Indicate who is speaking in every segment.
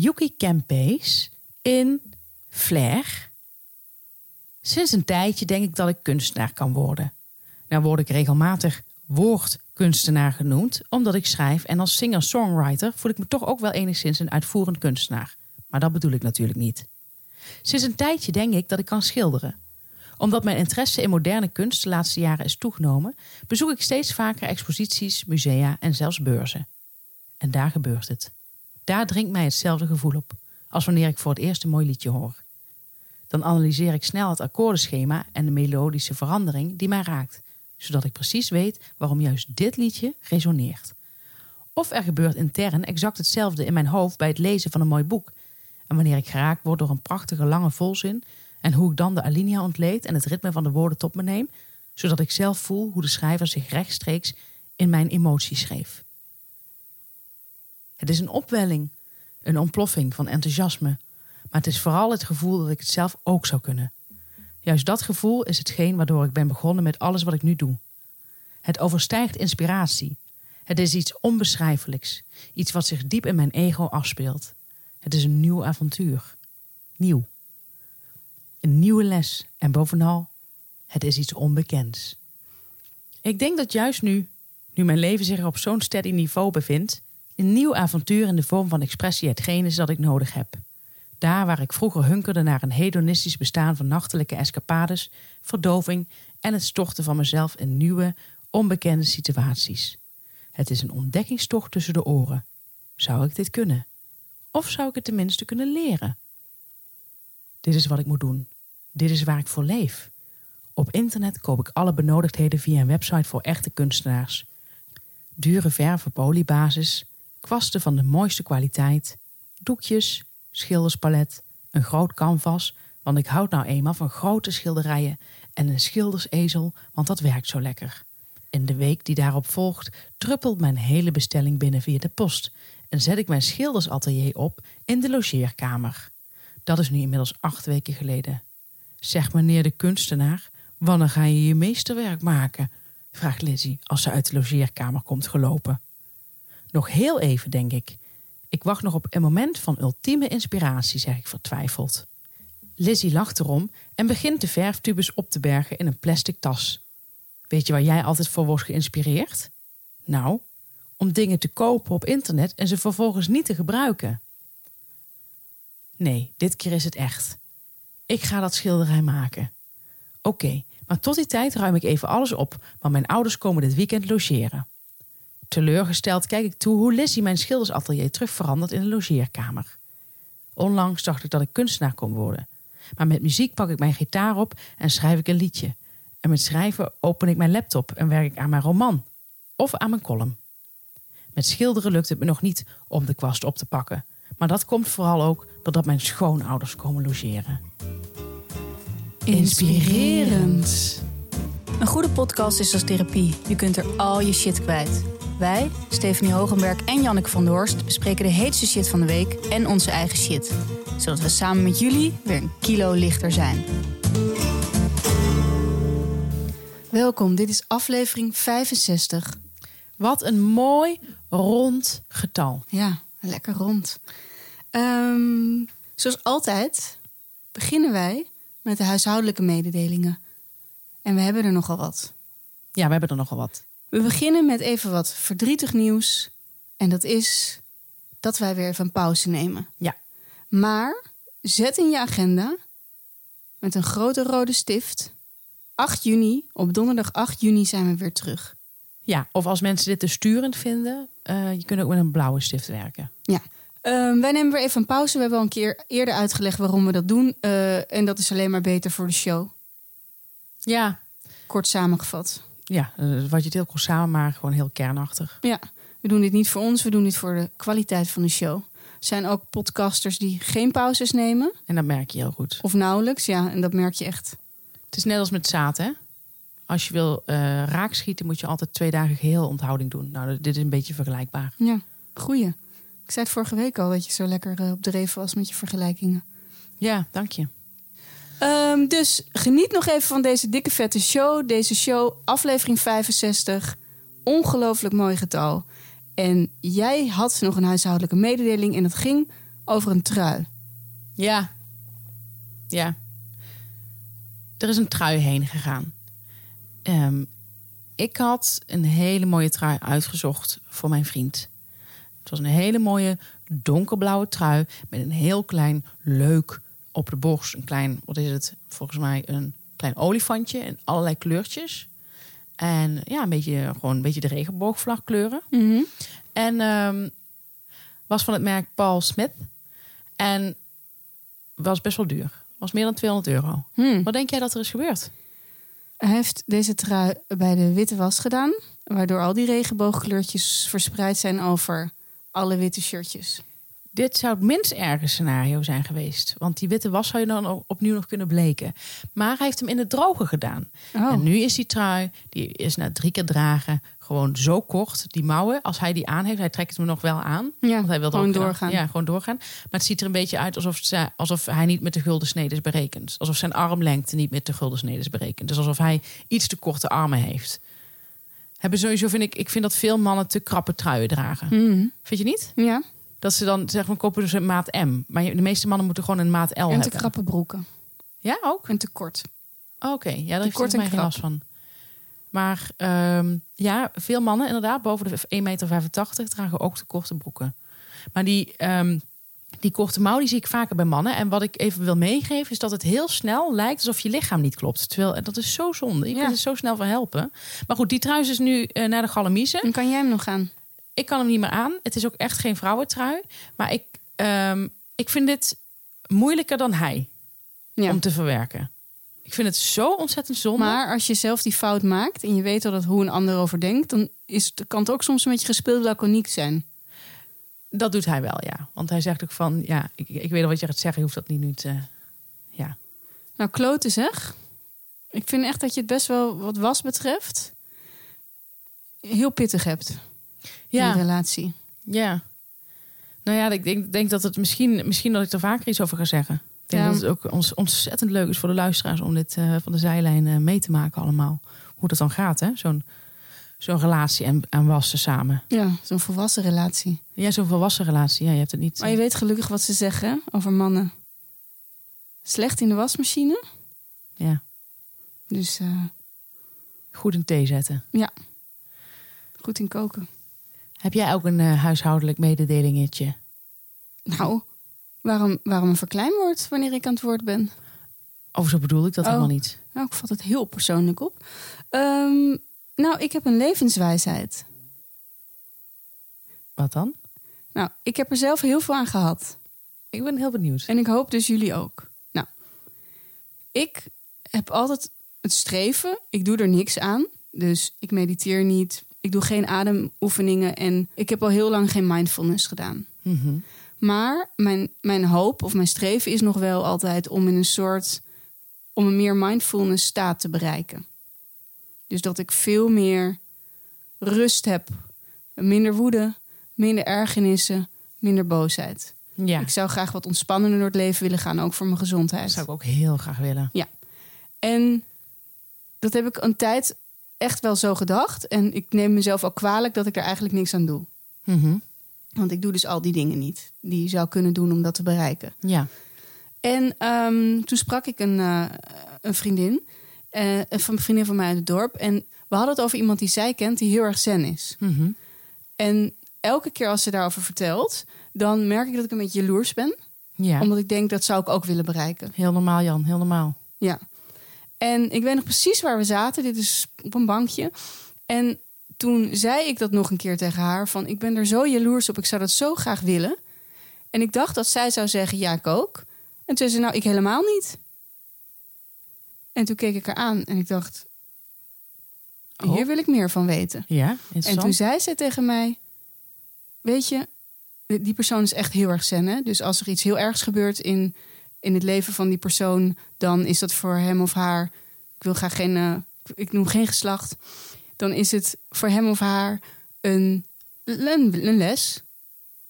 Speaker 1: Yuki Kempees in Flair. Sinds een tijdje denk ik dat ik kunstenaar kan worden. Nou word ik regelmatig woordkunstenaar genoemd, omdat ik schrijf en als singer-songwriter voel ik me toch ook wel enigszins een uitvoerend kunstenaar. Maar dat bedoel ik natuurlijk niet. Sinds een tijdje denk ik dat ik kan schilderen. Omdat mijn interesse in moderne kunst de laatste jaren is toegenomen, bezoek ik steeds vaker exposities, musea en zelfs beurzen. En daar gebeurt het. Daar dringt mij hetzelfde gevoel op, als wanneer ik voor het eerst een mooi liedje hoor. Dan analyseer ik snel het akkoordenschema en de melodische verandering die mij raakt, zodat ik precies weet waarom juist dit liedje resoneert. Of er gebeurt intern exact hetzelfde in mijn hoofd bij het lezen van een mooi boek. En wanneer ik geraakt word door een prachtige lange volzin en hoe ik dan de alinea ontleed en het ritme van de woorden tot me neem, zodat ik zelf voel hoe de schrijver zich rechtstreeks in mijn emoties schreef. Het is een opwelling, een ontploffing van enthousiasme, maar het is vooral het gevoel dat ik het zelf ook zou kunnen. Juist dat gevoel is hetgeen waardoor ik ben begonnen met alles wat ik nu doe. Het overstijgt inspiratie. Het is iets onbeschrijfelijks, iets wat zich diep in mijn ego afspeelt. Het is een nieuw avontuur. Nieuw. Een nieuwe les en bovenal, het is iets onbekends. Ik denk dat juist nu, nu mijn leven zich op zo'n steady niveau bevindt, een nieuw avontuur in de vorm van expressie hetgeen is dat ik nodig heb. Daar waar ik vroeger hunkerde naar een hedonistisch bestaan van nachtelijke escapades, verdoving en het storten van mezelf in nieuwe, onbekende situaties. Het is een ontdekkingstocht tussen de oren. Zou ik dit kunnen? Of zou ik het tenminste kunnen leren? Dit is wat ik moet doen. Dit is waar ik voor leef. Op internet koop ik alle benodigdheden via een website voor echte kunstenaars. Dure verf op oliebasis, kwasten van de mooiste kwaliteit, doekjes, schilderspalet, een groot canvas, want ik houd nou eenmaal van grote schilderijen en een schildersezel, want dat werkt zo lekker. In de week die daarop volgt, druppelt mijn hele bestelling binnen via de post en zet ik mijn schildersatelier op in de logeerkamer. Dat is nu inmiddels acht weken geleden. Zeg meneer de kunstenaar, wanneer ga je je meesterwerk maken? vraagt Lizzie als ze uit de logeerkamer komt gelopen. Nog heel even, denk ik. Ik wacht nog op een moment van ultieme inspiratie, zeg ik vertwijfeld. Lizzie lacht erom en begint de verftubes op te bergen in een plastic tas. Weet je waar jij altijd voor wordt geïnspireerd? Nou, om dingen te kopen op internet en ze vervolgens niet te gebruiken. Nee, dit keer is het echt. Ik ga dat schilderij maken. Oké, maar tot die tijd ruim ik even alles op, want mijn ouders komen dit weekend logeren. Teleurgesteld kijk ik toe hoe Lizzie mijn schildersatelier terug verandert in een logeerkamer. Onlangs dacht ik dat ik kunstenaar kon worden. Maar met muziek pak ik mijn gitaar op en schrijf ik een liedje. En met schrijven open ik mijn laptop en werk ik aan mijn roman. Of aan mijn column. Met schilderen lukt het me nog niet om de kwast op te pakken. Maar dat komt vooral ook doordat mijn schoonouders komen logeren.
Speaker 2: Inspirerend. Een goede podcast is als therapie. Je kunt er al je shit kwijt. Wij, Stephanie Hogenberg en Janneke van der Horst, bespreken de heetste shit van de week en onze eigen shit. Zodat we samen met jullie weer een kilo lichter zijn. Welkom, dit is aflevering 65.
Speaker 1: Wat een mooi rond getal.
Speaker 2: Ja, lekker rond. Ehm, zoals altijd beginnen wij met de huishoudelijke mededelingen. En we hebben er nogal wat.
Speaker 1: Ja, we hebben er nogal wat.
Speaker 2: We beginnen met even wat verdrietig nieuws. En dat is dat wij weer even een pauze nemen.
Speaker 1: Ja.
Speaker 2: Maar zet in je agenda met een grote rode stift. 8 juni, op donderdag 8 juni zijn we weer terug.
Speaker 1: Ja, of als mensen dit te sturend vinden, uh, je kunt ook met een blauwe stift werken.
Speaker 2: Ja. Um, wij nemen weer even een pauze. We hebben al een keer eerder uitgelegd waarom we dat doen. Uh, en dat is alleen maar beter voor de show.
Speaker 1: Ja.
Speaker 2: Kort samengevat.
Speaker 1: Ja, wat je het heel kort samen, maar gewoon heel kernachtig.
Speaker 2: Ja, we doen dit niet voor ons, we doen dit voor de kwaliteit van de show. Er zijn ook podcasters die geen pauzes nemen.
Speaker 1: En dat merk je heel goed.
Speaker 2: Of nauwelijks, ja, en dat merk je echt.
Speaker 1: Het is net als met zaad, hè? Als je wil uh, raakschieten, moet je altijd twee dagen geheel onthouding doen. Nou, dit is een beetje vergelijkbaar.
Speaker 2: Ja, goeie. Ik zei het vorige week al dat je zo lekker uh, op dreef was met je vergelijkingen.
Speaker 1: Ja, dank je.
Speaker 2: Um, dus geniet nog even van deze dikke vette show. Deze show, aflevering 65. Ongelooflijk mooi getal. En jij had nog een huishoudelijke mededeling en dat ging over een trui.
Speaker 1: Ja. Ja. Er is een trui heen gegaan. Ehm, ik had een hele mooie trui uitgezocht voor mijn vriend. Het was een hele mooie donkerblauwe trui met een heel klein leuk op de borst. Een klein, wat is het? Volgens mij een klein olifantje in allerlei kleurtjes. En ja, een beetje, gewoon een beetje de regenboogvlagkleuren. En ehm, was van het merk Paul Smith. En was best wel duur. Was meer dan 200 euro.
Speaker 2: Hmm.
Speaker 1: Wat denk jij dat er is gebeurd?
Speaker 2: Hij heeft deze trui bij de witte was gedaan, waardoor al die regenboogkleurtjes verspreid zijn over alle witte shirtjes.
Speaker 1: Dit zou het minst erge scenario zijn geweest. Want die witte was zou je dan opnieuw nog kunnen bleken. Maar hij heeft hem in het droge gedaan.
Speaker 2: Oh.
Speaker 1: En nu is die trui, die is na drie keer dragen, gewoon zo kort. Die mouwen, als hij die aan heeft, hij trekt hem nog wel aan.
Speaker 2: Ja,
Speaker 1: want hij wil
Speaker 2: gewoon doorgaan.
Speaker 1: Ja, gewoon doorgaan. Maar het ziet er een beetje uit alsof, alsof hij niet met de gulden snede is berekend. Alsof zijn armlengte niet met de gulden snede is berekend. Dus alsof hij iets te korte armen heeft. Hebben sowieso vind ik, ik vind dat veel mannen te krappe truien dragen.
Speaker 2: Mhm.
Speaker 1: Vind je niet?
Speaker 2: Ja,
Speaker 1: Dat ze dan zeggen, kopen dus een maat M. Maar de meeste mannen moeten gewoon een maat L
Speaker 2: en te
Speaker 1: hebben.
Speaker 2: krappe broeken.
Speaker 1: Ja, ook?
Speaker 2: En te kort.
Speaker 1: Oké, ja, daar heeft
Speaker 2: kort
Speaker 1: mij geen last van. Maar ehm, ja, veel mannen inderdaad, boven de 1,85 meter, dragen ook te korte broeken. Maar die, ehm, die korte mouw die zie ik vaker bij mannen. En wat ik even wil meegeven, is dat het heel snel lijkt alsof je lichaam niet klopt. Terwijl en dat is zo zonde. Je
Speaker 2: Ja.
Speaker 1: kunt er zo snel van helpen. Maar goed, die trui is dus nu eh, naar de galamiezen.
Speaker 2: En kan jij hem nog aan?
Speaker 1: Ik kan hem niet meer aan. Het is ook echt geen vrouwentrui. Maar ik, ehm, ik vind dit moeilijker dan hij
Speaker 2: Ja.
Speaker 1: om te verwerken. Ik vind het zo ontzettend zonde.
Speaker 2: Maar als je zelf die fout maakt en je weet al dat hoe een ander over denkt, dan is het, kan het ook soms een beetje gespeeld laconiek zijn.
Speaker 1: Dat doet hij wel, ja. Want hij zegt ook van, ja, ik, ik weet al wat je gaat zeggen. Je hoeft dat niet nu te... Ja.
Speaker 2: Nou, kloten zeg. Ik vind echt dat je het best wel, wat was betreft, heel pittig hebt. In
Speaker 1: Ja,
Speaker 2: de relatie.
Speaker 1: ja. Nou ja, ik denk, denk dat het misschien, misschien dat ik er vaker iets over ga zeggen. Ik denk
Speaker 2: Ja.
Speaker 1: dat het ook ons, ontzettend leuk is voor de luisteraars om dit eh, van de zijlijn eh, mee te maken allemaal. Hoe dat dan gaat, hè? Zo'n zo'n relatie en, en wassen samen.
Speaker 2: Ja, zo'n volwassen relatie.
Speaker 1: Ja, zo'n volwassen relatie. Ja, je hebt het niet...
Speaker 2: Maar je weet gelukkig wat ze zeggen over mannen. Slecht in de wasmachine.
Speaker 1: ja,
Speaker 2: Dus eh,
Speaker 1: goed in thee zetten.
Speaker 2: goed in koken.
Speaker 1: Heb jij ook een eh, huishoudelijk mededelingetje?
Speaker 2: Nou, waarom, waarom een verkleinwoord wanneer ik aan het woord ben?
Speaker 1: Of zo bedoel ik dat
Speaker 2: Oh.
Speaker 1: helemaal niet.
Speaker 2: Nou, ik vat het heel persoonlijk op. Ehm, nou, ik heb een levenswijsheid.
Speaker 1: Wat dan?
Speaker 2: Nou, ik heb er zelf heel veel aan gehad.
Speaker 1: Ik ben heel benieuwd.
Speaker 2: En ik hoop dus jullie ook. Nou, ik heb altijd het streven. Ik doe er niks aan. Dus ik mediteer niet. Ik doe geen ademoefeningen. En ik heb al heel lang geen mindfulness gedaan.
Speaker 1: Mhm.
Speaker 2: Maar mijn, mijn hoop of mijn streven is nog wel altijd om in een soort. om een meer mindfulness staat te bereiken. Dus dat ik veel meer rust heb. Minder woede, minder ergernissen, minder boosheid.
Speaker 1: Ja,
Speaker 2: Ik zou graag wat ontspannender door het leven willen gaan, ook voor mijn gezondheid.
Speaker 1: dat zou ik ook heel graag willen.
Speaker 2: En dat heb ik een tijd echt wel zo gedacht. En ik neem mezelf al kwalijk dat ik er eigenlijk niks aan doe.
Speaker 1: Mhm.
Speaker 2: Want ik doe dus al die dingen niet die je zou kunnen doen om dat te bereiken.
Speaker 1: Ja.
Speaker 2: En ehm, toen sprak ik een, eh, een vriendin, van een vriendin van mij uit het dorp. En we hadden het over iemand die zij kent, die heel erg zen is.
Speaker 1: Mhm.
Speaker 2: En elke keer als ze daarover vertelt, dan merk ik dat ik een beetje jaloers ben.
Speaker 1: Ja.
Speaker 2: Omdat ik denk, dat zou ik ook willen bereiken.
Speaker 1: Heel normaal, Jan. Heel normaal.
Speaker 2: Ja. En ik weet nog precies waar we zaten. Dit is op een bankje. En toen zei ik dat nog een keer tegen haar: van ik ben er zo jaloers op, ik zou dat zo graag willen. En ik dacht dat zij zou zeggen: ja, ik ook. En toen zei ze: nou, ik helemaal niet. En toen keek ik haar aan en ik dacht:
Speaker 1: Oh.
Speaker 2: hier wil ik meer van weten.
Speaker 1: Ja,
Speaker 2: En toen zei ze tegen mij: Weet je, die persoon is echt heel erg zen. Hè? Dus als er iets heel ergs gebeurt in, in het leven van die persoon, dan is dat voor hem of haar. Ik wil graag geen. eh, ik noem geen geslacht. Dan is het voor hem of haar een, een, een les.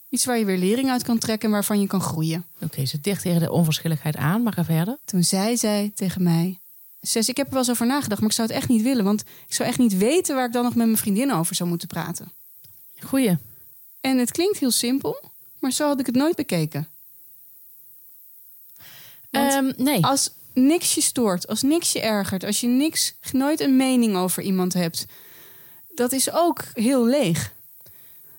Speaker 2: Iets waar je weer lering uit kan trekken en waarvan je kan groeien.
Speaker 1: Oké, ze dicht tegen de onverschilligheid aan, maar ga verder.
Speaker 2: Toen zei zij tegen mij: Zes, ik heb er wel eens over nagedacht, maar ik zou het echt niet willen. Want ik zou echt niet weten waar ik dan nog met mijn vriendin over zou moeten praten.
Speaker 1: Goeie.
Speaker 2: En het klinkt heel simpel, maar zo had ik het nooit bekeken.
Speaker 1: Ehm, nee.
Speaker 2: Als niks je stoort, als niks je ergert, als je niks, nooit een mening over iemand hebt, dat is ook heel leeg.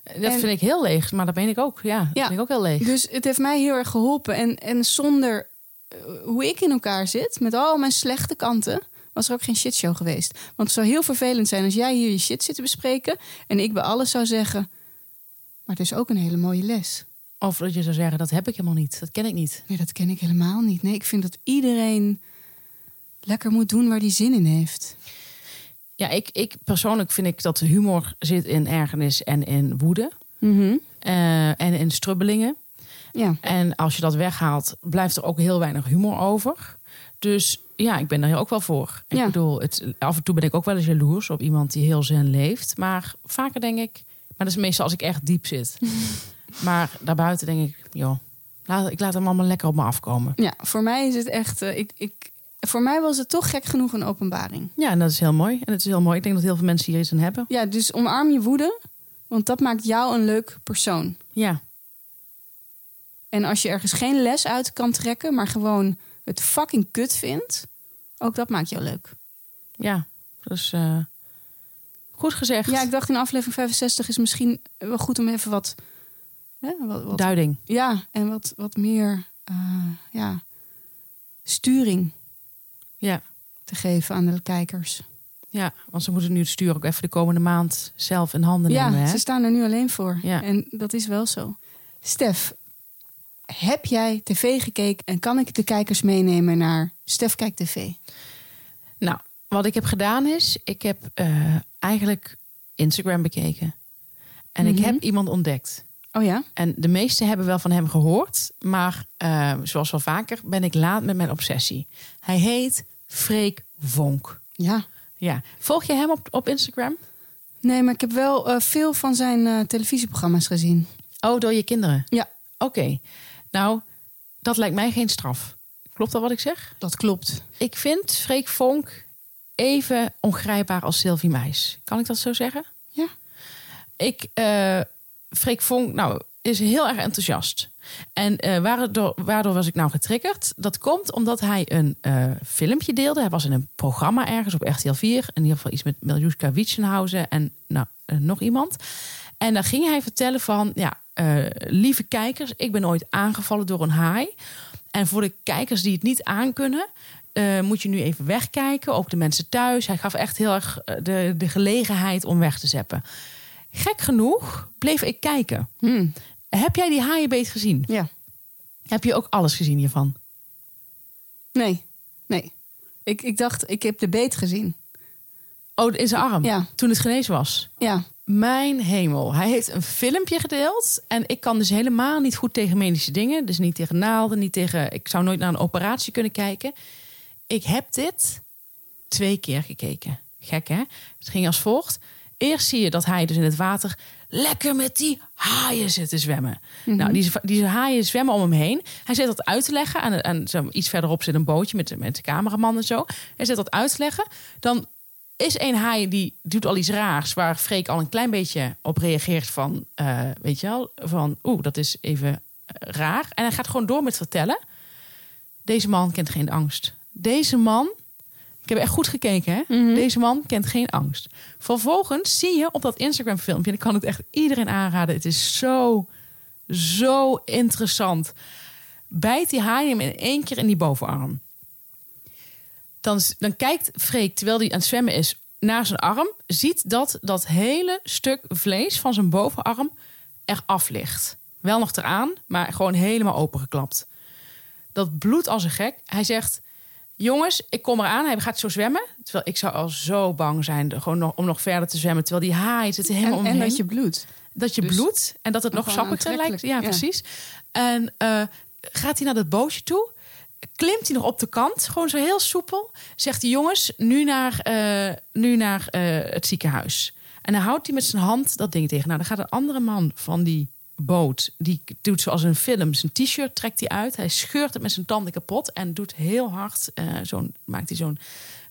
Speaker 1: dat
Speaker 2: en-
Speaker 1: vind ik heel leeg, maar dat ben ik ook. Ja, dat
Speaker 2: Ja.
Speaker 1: vind ik ook heel leeg.
Speaker 2: Dus het heeft mij heel erg geholpen. En, en zonder eh, hoe ik in elkaar zit, met al mijn slechte kanten, was er ook geen shitshow geweest. Want het zou heel vervelend zijn als jij hier je shit zit te bespreken en ik bij alles zou zeggen. Maar het is ook een hele mooie les.
Speaker 1: Of dat je zou zeggen, dat heb ik helemaal niet. Dat ken ik niet.
Speaker 2: Nee, dat ken ik helemaal niet. Nee, ik vind dat iedereen lekker moet doen waar hij zin in heeft.
Speaker 1: Ja, ik, ik persoonlijk vind ik dat humor zit in ergernis en in woede. eh, en in strubbelingen.
Speaker 2: Ja.
Speaker 1: En als je dat weghaalt, blijft er ook heel weinig humor over. Dus ja, ik ben daar ook wel voor. Ik
Speaker 2: Ja.
Speaker 1: bedoel, het, af en toe ben ik ook wel eens jaloers op iemand die heel zen leeft. Maar vaker denk ik, maar dat is meestal als ik echt diep zit. maar daarbuiten denk ik, joh, laat, ik laat hem allemaal lekker op me afkomen.
Speaker 2: ja, voor mij is het echt. eh, ik, ik, voor mij was het toch gek genoeg een openbaring.
Speaker 1: Ja, en dat is heel mooi. En het is heel mooi. Ik denk dat heel veel mensen hier iets aan hebben.
Speaker 2: Ja, dus omarm je woede, want dat maakt jou een leuk persoon.
Speaker 1: Ja,
Speaker 2: En als je ergens geen les uit kan trekken, maar gewoon het fucking kut vindt, ook dat maakt jou leuk.
Speaker 1: ja. Dus eh, goed gezegd.
Speaker 2: Ja, ik dacht in aflevering 65 is misschien wel goed om even wat. Hè, wat, wat
Speaker 1: Duiding.
Speaker 2: ja, en wat, wat meer eh, ja, sturing
Speaker 1: Ja.
Speaker 2: te geven aan de kijkers.
Speaker 1: ja, want ze moeten nu het stuur ook even de komende maand zelf in handen
Speaker 2: Ja,
Speaker 1: nemen. Hè?
Speaker 2: ze staan er nu alleen voor.
Speaker 1: Ja.
Speaker 2: En dat is wel zo. Stef, heb jij tv gekeken en kan ik de kijkers meenemen naar Stef Kijkt TV?
Speaker 1: Nou, wat ik heb gedaan is, ik heb eh, eigenlijk Instagram bekeken. En ik
Speaker 2: Mhm.
Speaker 1: heb iemand ontdekt.
Speaker 2: Oh ja?
Speaker 1: En de meesten hebben wel van hem gehoord. Maar eh, zoals wel vaker ben ik laat met mijn obsessie. Hij heet Freek Vonk.
Speaker 2: Ja.
Speaker 1: Ja. Volg je hem op, op Instagram?
Speaker 2: Nee, maar ik heb wel eh, veel van zijn eh, televisieprogramma's gezien.
Speaker 1: Oh, door je kinderen?
Speaker 2: Ja.
Speaker 1: Oké. Nou, dat lijkt mij geen straf. Klopt dat wat ik zeg?
Speaker 2: Dat klopt.
Speaker 1: Ik vind Freek Vonk even ongrijpbaar als Sylvie Meis. Kan ik dat zo zeggen?
Speaker 2: Ja.
Speaker 1: Ik, Freek Vonk, nou, is heel erg enthousiast. En eh, waardoor, waardoor was ik nou getriggerd? Dat komt omdat hij een eh, filmpje deelde. Hij was in een programma ergens op RTL 4. In ieder geval iets met Miljuska Wietsenhausen en nou, eh, nog iemand. En daar ging hij vertellen van... ja, lieve kijkers, ik ben ooit aangevallen door een haai. En voor de kijkers die het niet aankunnen... moet je nu even wegkijken. Ook de mensen thuis. Hij gaf echt heel erg de, de gelegenheid om weg te zeppen. Gek genoeg bleef ik kijken.
Speaker 2: Hmm.
Speaker 1: Heb jij die haaienbeet gezien?
Speaker 2: Ja.
Speaker 1: Heb je ook alles gezien hiervan?
Speaker 2: Nee. Nee. Ik, ik dacht, ik heb de beet gezien.
Speaker 1: Oh, in zijn arm.
Speaker 2: Ja.
Speaker 1: Toen het genezen was.
Speaker 2: Ja.
Speaker 1: Mijn hemel. Hij heeft een filmpje gedeeld. En ik kan dus helemaal niet goed tegen medische dingen. Dus niet tegen naalden, niet tegen... Ik zou nooit naar een operatie kunnen kijken. Ik heb dit twee keer gekeken. Gek, hè? Het ging als volgt. Eerst zie je dat hij dus in het water lekker met die haaien zit te zwemmen. Nou, die, die haaien zwemmen om hem heen. Hij zit dat uit te leggen. Aan, aan, zo, iets verderop zit een bootje met, de- met de cameraman en zo. Hij zit dat uit te leggen. Dan is een haai die doet al iets raars... waar Freek al een klein beetje op reageert van... eh, weet je wel, van oeh, dat is even eh, raar. En hij gaat gewoon door met vertellen. Deze man kent geen angst. Deze man... Ik heb echt goed gekeken, hè? Deze man kent geen angst. Vervolgens zie je op dat Instagram-filmpje... en ik kan het echt iedereen aanraden. Het is zo, zo interessant. Bijt die haai hem in één keer in die bovenarm. Dan, dan kijkt Freek, terwijl hij aan het zwemmen is, naar zijn arm. Ziet dat dat hele stuk vlees van zijn bovenarm eraf ligt. Wel nog eraan, maar gewoon helemaal opengeklapt. Dat bloedt als een gek. Hij zegt, jongens, ik kom eraan. Hij gaat zo zwemmen. Terwijl ik zou al zo bang zijn gewoon nog, om nog verder te zwemmen. Terwijl die haai zit helemaal
Speaker 2: En, en dat je bloed.
Speaker 1: dat je
Speaker 2: Dus
Speaker 1: bloedt en dat het nog sappiger lijkt. ja. precies. En eh, gaat hij naar dat bootje toe, klimt hij nog op de kant, gewoon zo heel soepel. Zegt hij: Jongens, nu naar, eh, nu naar eh, het ziekenhuis. En dan houdt hij met zijn hand dat ding tegen. Nou, dan gaat een andere man van die boot, die doet zoals een film, zijn t-shirt trekt hij uit. Hij scheurt het met zijn tanden kapot en doet heel hard, eh, zo'n, maakt hij zo'n,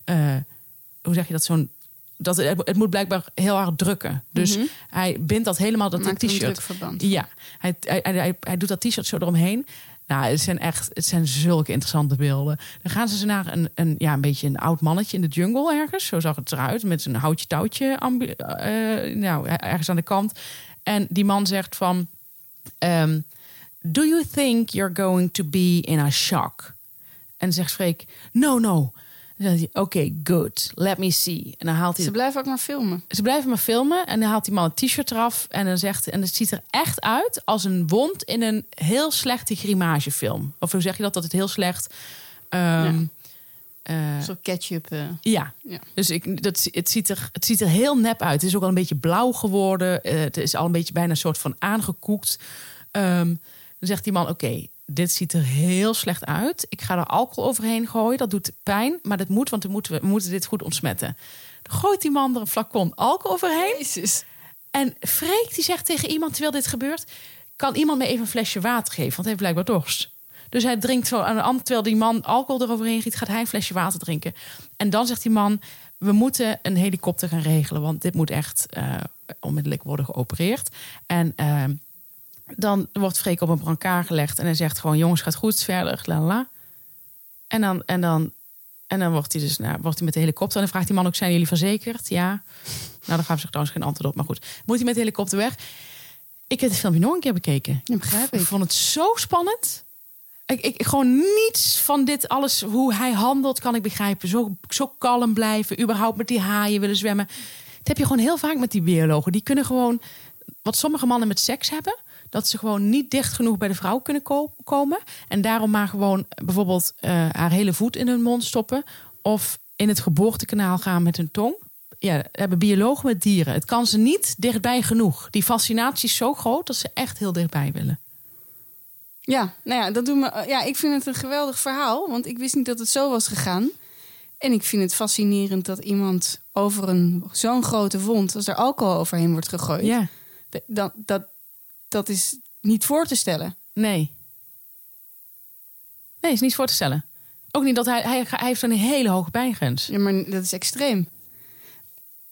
Speaker 1: eh, hoe zeg je dat, zo'n dat het, het moet blijkbaar heel hard drukken. Dus hij bindt dat helemaal dat
Speaker 2: Maakt een
Speaker 1: t-shirt.
Speaker 2: drukverband.
Speaker 1: Ja, hij, hij, hij, hij doet dat t-shirt zo eromheen. Nou, het zijn echt, het zijn zulke interessante beelden. Dan gaan ze naar een, een, ja, een beetje een oud mannetje in de jungle ergens. Zo zag het eruit, met zijn houtje touwtje eh, nou, ergens aan de kant. En die man zegt van, ehm, do you think you're going to be in a shock? En zegt Freek, no, no. Hij, oké, good, let me see. En dan haalt hij
Speaker 2: Ze blijven ook maar filmen.
Speaker 1: ze blijven maar filmen en dan haalt die man een t-shirt eraf en dan zegt en het ziet er echt uit als een wond in een heel slechte grimagefilm. Of hoe zeg je dat? Dat het heel slecht. ehm, eh,
Speaker 2: Zo ketchup. eh.
Speaker 1: ja.
Speaker 2: Ja.
Speaker 1: Dus ik, dat, het, ziet er, het ziet er heel nep uit. Het is ook al een beetje blauw geworden. Eh, het is al een beetje bijna een soort van aangekoekt. Ehm, dan zegt die man: Oké, dit ziet er heel slecht uit. Ik ga er alcohol overheen gooien. Dat doet pijn, maar dat moet, want we moeten, we moeten dit goed ontsmetten. Dan gooit die man er een flacon alcohol overheen.
Speaker 2: Jezus.
Speaker 1: En Freek die zegt tegen iemand terwijl dit gebeurt... kan iemand me even een flesje water geven? Want hij heeft blijkbaar dorst. Dus hij drinkt zo aan de hand... terwijl die man alcohol eroverheen giet... gaat hij een flesje water drinken. En dan zegt die man... we moeten een helikopter gaan regelen... want dit moet echt eh, onmiddellijk worden geopereerd. En eh, dan wordt Freek op een brancard gelegd... en hij zegt gewoon... jongens, gaat goed, verder, la la, la. En dan... En dan en dan wordt hij dus nou, wordt hij met de helikopter. En dan vraagt die man ook: zijn jullie verzekerd? Ja. Nou, dan gaven ze trouwens geen antwoord op. Maar goed, moet hij met de helikopter weg? Ik heb het filmpje nog een keer bekeken.
Speaker 2: Ja, begrijp
Speaker 1: Ik
Speaker 2: ik.
Speaker 1: vond het zo spannend. Ik, ik, gewoon niets van dit alles, hoe hij handelt, kan ik begrijpen. Zo, zo kalm blijven, überhaupt met die haaien willen zwemmen. Dat heb je gewoon heel vaak met die biologen. Die kunnen gewoon, wat sommige mannen met seks hebben... dat ze gewoon niet dicht genoeg bij de vrouw kunnen ko- komen. En daarom maar gewoon bijvoorbeeld eh, haar hele voet in hun mond stoppen... of in het geboortekanaal gaan met hun tong. Ja, hebben biologen met dieren. Het kan ze niet dichtbij genoeg. Die fascinatie is zo groot dat ze echt heel dichtbij willen.
Speaker 2: Ja, nou ja, dat doet me, ja, ik vind het een geweldig verhaal. Want ik wist niet dat het zo was gegaan. En ik vind het fascinerend dat iemand over een zo'n grote wond... als er alcohol overheen wordt gegooid...
Speaker 1: Ja,
Speaker 2: dat, dat, dat is niet voor te stellen.
Speaker 1: nee. Nee, is niet voor te stellen. Ook niet dat hij, hij, hij heeft een hele hoge pijngrens.
Speaker 2: Ja, maar dat is extreem.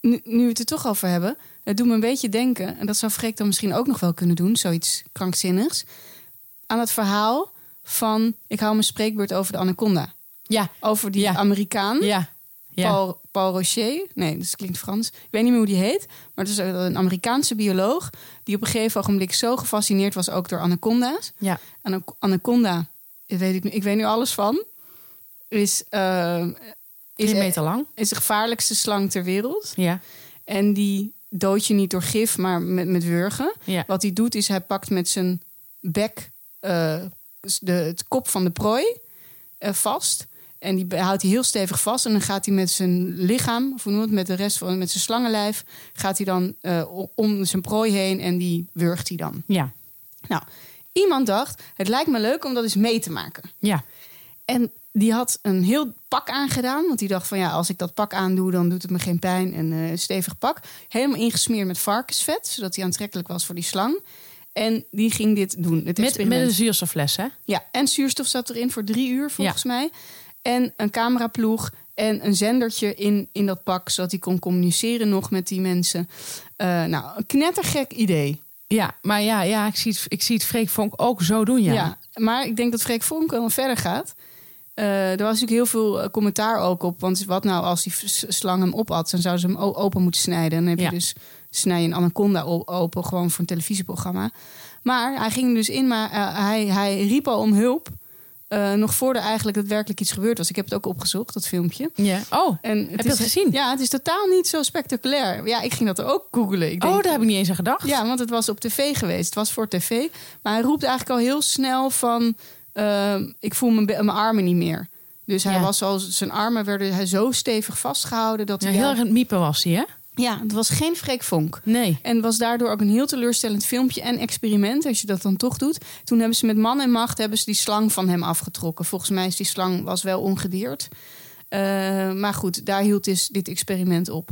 Speaker 2: Nu, nu we het er toch over hebben, het doet me een beetje denken... en dat zou Freek dan misschien ook nog wel kunnen doen, zoiets krankzinnigs... aan het verhaal van, ik hou mijn spreekbeurt over de anaconda.
Speaker 1: Ja,
Speaker 2: Over die
Speaker 1: Ja.
Speaker 2: Amerikaan,
Speaker 1: ja, ja.
Speaker 2: Paul, Paul Rocher. Nee, dat klinkt Frans. Ik weet niet meer hoe die heet. Maar het is een Amerikaanse bioloog... die op een gegeven ogenblik zo gefascineerd was ook door anaconda's.
Speaker 1: ja.
Speaker 2: Ana- Anaconda, ik weet, ik, nu- ik weet nu alles van... is, eh, is,
Speaker 1: Drie meter lang.
Speaker 2: is de gevaarlijkste slang ter wereld.
Speaker 1: Ja,
Speaker 2: En die dood je niet door gif, maar met, met wurgen.
Speaker 1: ja.
Speaker 2: Wat hij doet, is hij pakt met zijn bek eh, de, het kop van de prooi eh, vast. En die houdt hij heel stevig vast. En dan gaat hij met zijn lichaam, of hoe het, met de rest van met zijn slangenlijf, gaat hij dan eh, om zijn prooi heen en die wurgt hij dan.
Speaker 1: Ja,
Speaker 2: Nou, iemand dacht, het lijkt me leuk om dat eens mee te maken.
Speaker 1: ja.
Speaker 2: En die had een heel pak aangedaan. Want die dacht van ja, als ik dat pak aandoe, dan doet het me geen pijn. En een stevig pak. Helemaal ingesmeerd met varkensvet. Zodat hij aantrekkelijk was voor die slang. En die ging dit doen. Het
Speaker 1: Met, met een zuurstoffles, hè?
Speaker 2: Ja, en zuurstof zat erin voor drie uur volgens mij. En een cameraploeg en een zendertje in, in dat pak. Zodat hij kon communiceren nog met die mensen. Eh, nou, een knettergek idee.
Speaker 1: Ja, maar ja, ja ik, zie het, ik zie het Freek Vonk ook zo doen, ja.
Speaker 2: Ja. maar ik denk dat Freek Vonk wel verder gaat. Eh, er was natuurlijk heel veel eh, commentaar ook op. Want wat nou als die slang hem opat? Dan zouden ze hem open moeten snijden. En dan heb
Speaker 1: Ja.
Speaker 2: je dus snij een anaconda open. Gewoon voor een televisieprogramma. Maar hij ging dus in. Maar eh, hij, hij riep al om hulp. eh, nog voordat eigenlijk daadwerkelijk iets gebeurd was. Ik heb het ook opgezocht, dat filmpje.
Speaker 1: Ja. Oh,
Speaker 2: En het
Speaker 1: heb je
Speaker 2: is,
Speaker 1: dat gezien?
Speaker 2: Ja, het is totaal niet zo spectaculair. Ja, ik ging dat ook googelen. Ik denk,
Speaker 1: oh, daar heb ik niet eens aan gedacht.
Speaker 2: ja, want het was op tv geweest. Het was voor tv. Maar hij roept eigenlijk al heel snel van... ehm, ik voel mijn, mijn armen niet meer. Dus hij
Speaker 1: Ja.
Speaker 2: was al, zijn armen werden hij zo stevig vastgehouden dat
Speaker 1: Ja,
Speaker 2: hij.
Speaker 1: heel erg aan het miepen was hij, hè?
Speaker 2: Ja, het was geen Freek Vonk.
Speaker 1: Nee.
Speaker 2: En was daardoor ook een heel teleurstellend filmpje en experiment, als je dat dan toch doet. Toen hebben ze met man en macht hebben ze die slang van hem afgetrokken. Volgens mij is die slang was wel ongedeerd. Eh, maar goed, daar hield dus dit experiment op.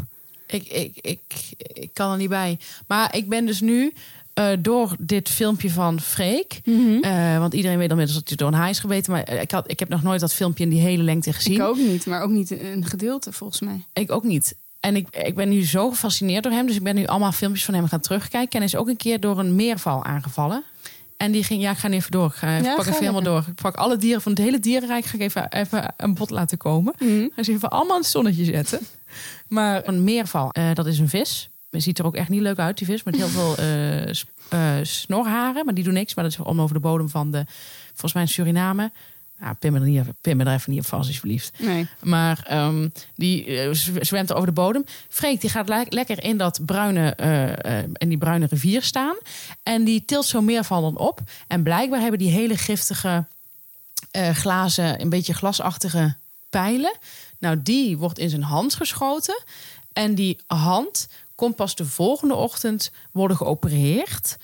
Speaker 1: Ik, ik, ik, ik kan er niet bij. Maar ik ben dus nu eh, door dit filmpje van Freek... eh, want iedereen weet inmiddels dat hij door een haai is gebeten... maar ik, had, ik heb nog nooit dat filmpje in die hele lengte gezien.
Speaker 2: Ik ook niet, maar ook niet een gedeelte volgens mij.
Speaker 1: Ik ook niet. En ik, ik ben nu zo gefascineerd door hem. Dus ik ben nu allemaal filmpjes van hem gaan terugkijken. En hij is ook een keer door een meerval aangevallen. En die ging, ja, ik ga nu even door. Ik ga,
Speaker 2: Ja,
Speaker 1: pak even helemaal door. Ik pak alle dieren van het hele dierenrijk. Ga ik even, even een bod laten komen. Ga ze even allemaal het zonnetje zetten. Maar een meerval, eh, dat is een vis. Het ziet er ook echt niet leuk uit, die vis. Met heel veel eh, eh, snorharen. Maar die doen niks. Maar dat is om over de bodem van de, volgens mij in Suriname. Ja, pin me er, niet, pin me er even niet op vast, alsjeblieft.
Speaker 2: Nee.
Speaker 1: Maar ehm, die eh, zw- zwemt er over de bodem. Freek die gaat le- lekker in dat bruine, in die bruine rivier staan. En die tilt zo meerval dan op. En blijkbaar hebben die hele giftige glazen, een beetje glasachtige pijlen. Nou, die wordt in zijn hand geschoten. En die hand komt pas de volgende ochtend worden geopereerd.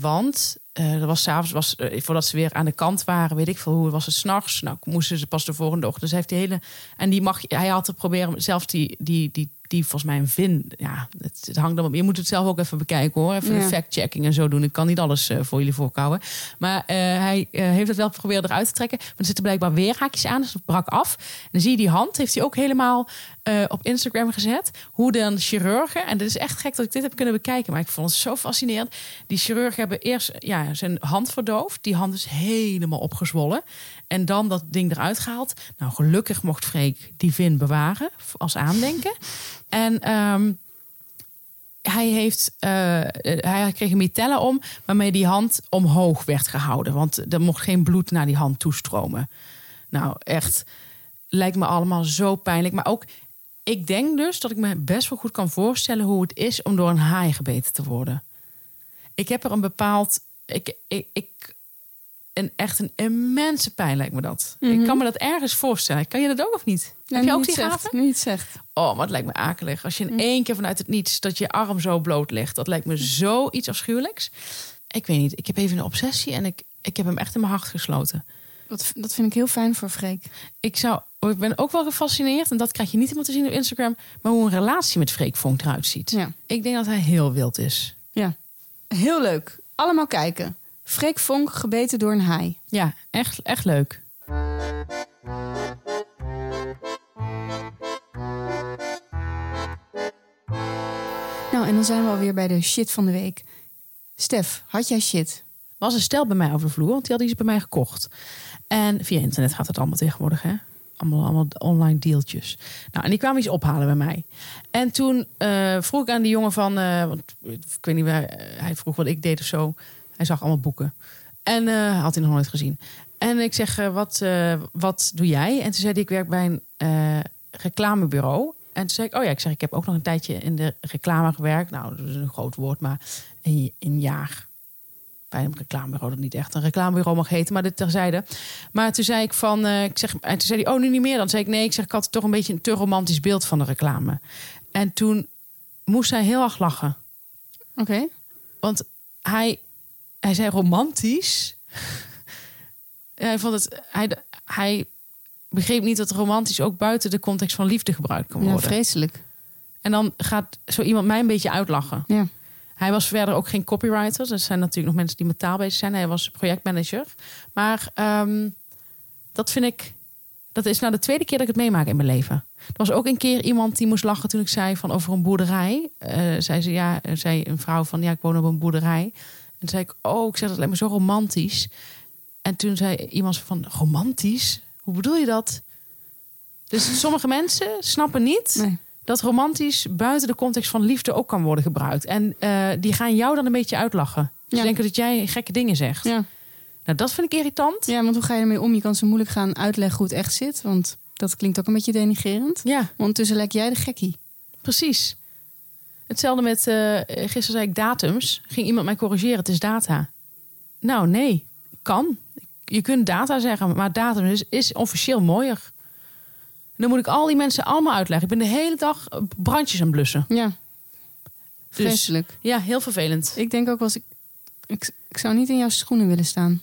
Speaker 1: Want eh er was s'avonds, was, eh, voordat ze weer aan de kant waren, weet ik veel hoe, was het s'nachts. Nou, moesten ze pas de volgende ochtend. Dus heeft die hele. En die mag, hij had te proberen, zelfs die, die, die, die volgens mij een vin. Ja, het, het hangt dan op. Je moet het zelf ook even bekijken hoor. Even
Speaker 2: Ja.
Speaker 1: de fact-checking en zo doen. Ik kan niet alles eh, voor jullie voorkouwen. Maar eh, hij eh, heeft het wel geprobeerd eruit te trekken. Maar er zitten blijkbaar weer haakjes aan. Dus het brak af. En dan zie je die hand, heeft hij ook helemaal op Instagram gezet. Hoe dan chirurgen, en dit is echt gek dat ik dit heb kunnen bekijken. Maar ik vond het zo fascinerend. Die chirurgen hebben eerst ja, zijn hand verdoofd. Die hand is helemaal opgezwollen. En dan dat ding eruit gehaald. Nou, gelukkig mocht Freek die vin bewaren als aandenken. En ehm, hij, heeft, eh, hij kreeg een mitella om, waarmee die hand omhoog werd gehouden. Want er mocht geen bloed naar die hand toestromen. Nou, echt, lijkt me allemaal zo pijnlijk. Maar ook, ik denk dus dat ik me best wel goed kan voorstellen hoe het is om door een haai gebeten te worden. Ik heb er een bepaald. Ik, ik, ik, een, echt een immense pijn lijkt me dat. Ik kan me dat ergens voorstellen. Kan je dat ook of niet? heb je ook die
Speaker 2: je het zegt.
Speaker 1: Oh, maar het lijkt me akelig. Als je in één keer vanuit het niets dat je arm zo bloot ligt. Dat lijkt me zoiets afschuwelijks. Ik weet niet. Ik heb even een obsessie en ik, ik heb hem echt in mijn hart gesloten.
Speaker 2: Dat, dat vind ik heel fijn voor Freek.
Speaker 1: Ik, zou, ik ben ook wel gefascineerd, en dat krijg je niet helemaal te zien op Instagram, maar hoe een relatie met Freek Vonk eruit ziet.
Speaker 2: Ja.
Speaker 1: Ik denk dat hij heel wild is.
Speaker 2: ja. Heel leuk. Allemaal kijken. Freek Vonk gebeten door een haai.
Speaker 1: Ja, echt, echt leuk.
Speaker 2: Nou, en dan zijn we alweer bij de shit van de week. Stef, had jij shit?
Speaker 1: was een stel bij mij over de vloer, want die hadden iets bij mij gekocht. En via internet gaat het allemaal tegenwoordig, hè? Allemaal, allemaal online deeltjes. Nou, en die kwamen iets ophalen bij mij. En toen eh, vroeg ik aan die jongen van, eh, want ik weet niet, waar, hij vroeg wat ik deed of zo. Hij zag allemaal boeken. En eh, had hij nog nooit gezien. En ik zeg, eh, wat, eh, wat doe jij? En toen zei hij, ik werk bij een reclamebureau. En toen zei ik, oh ja, ik zeg, ik heb ook nog een tijdje in de reclame gewerkt. Nou, dat is een groot woord, maar een, een jaar bij een reclamebureau dat niet echt een reclamebureau mag heten, maar dit terzijde. Maar toen zei ik van, ik zeg, en toen zei hij, oh nu niet meer. Dan zei ik nee, ik zeg, ik had toch een beetje een te romantisch beeld van de reclame. En toen moest hij heel erg lachen,
Speaker 2: Oké.
Speaker 1: want hij, hij zei romantisch. hij vond het, hij, hij begreep niet dat romantisch ook buiten de context van liefde gebruikt kan
Speaker 2: Ja,
Speaker 1: worden.
Speaker 2: vreselijk.
Speaker 1: en dan gaat zo iemand mij een beetje uitlachen.
Speaker 2: Ja.
Speaker 1: Hij was verder ook geen copywriter. Er zijn natuurlijk nog mensen die met taal bezig zijn. Hij was projectmanager. Maar ehm, dat vind ik... Dat is nou de tweede keer dat ik het meemaak in mijn leven. Er was ook een keer iemand die moest lachen toen ik zei van over een boerderij. Eh zei ze, ja, zei een vrouw van ja, ik woon op een boerderij. En toen zei ik, oh, ik zeg dat lijkt me zo romantisch. En toen zei iemand van romantisch? Hoe bedoel je dat? Dus sommige mensen snappen niet
Speaker 2: Nee.
Speaker 1: dat romantisch buiten de context van liefde ook kan worden gebruikt. En eh, die gaan jou dan een beetje uitlachen. Ze
Speaker 2: Ja.
Speaker 1: denken dat jij gekke dingen zegt.
Speaker 2: Ja.
Speaker 1: Nou, dat vind ik irritant.
Speaker 2: ja, want hoe ga je ermee om? Je kan zo moeilijk gaan uitleggen hoe het echt zit. Want dat klinkt ook een beetje denigrerend.
Speaker 1: Ja,
Speaker 2: Maar ondertussen lijkt jij de gekkie.
Speaker 1: precies. Hetzelfde met, eh, gisteren zei ik datums. Ging iemand mij corrigeren, het is data. Nou, nee, kan. Je kunt data zeggen, maar datum is, is officieel mooier. En dan moet ik al die mensen allemaal uitleggen. Ik ben de hele dag brandjes aan blussen.
Speaker 2: Ja.
Speaker 1: Dus-
Speaker 2: Vreselijk.
Speaker 1: Ja, heel vervelend.
Speaker 2: Ik denk ook wel eens... Ik, ik, ik zou niet in jouw schoenen willen staan.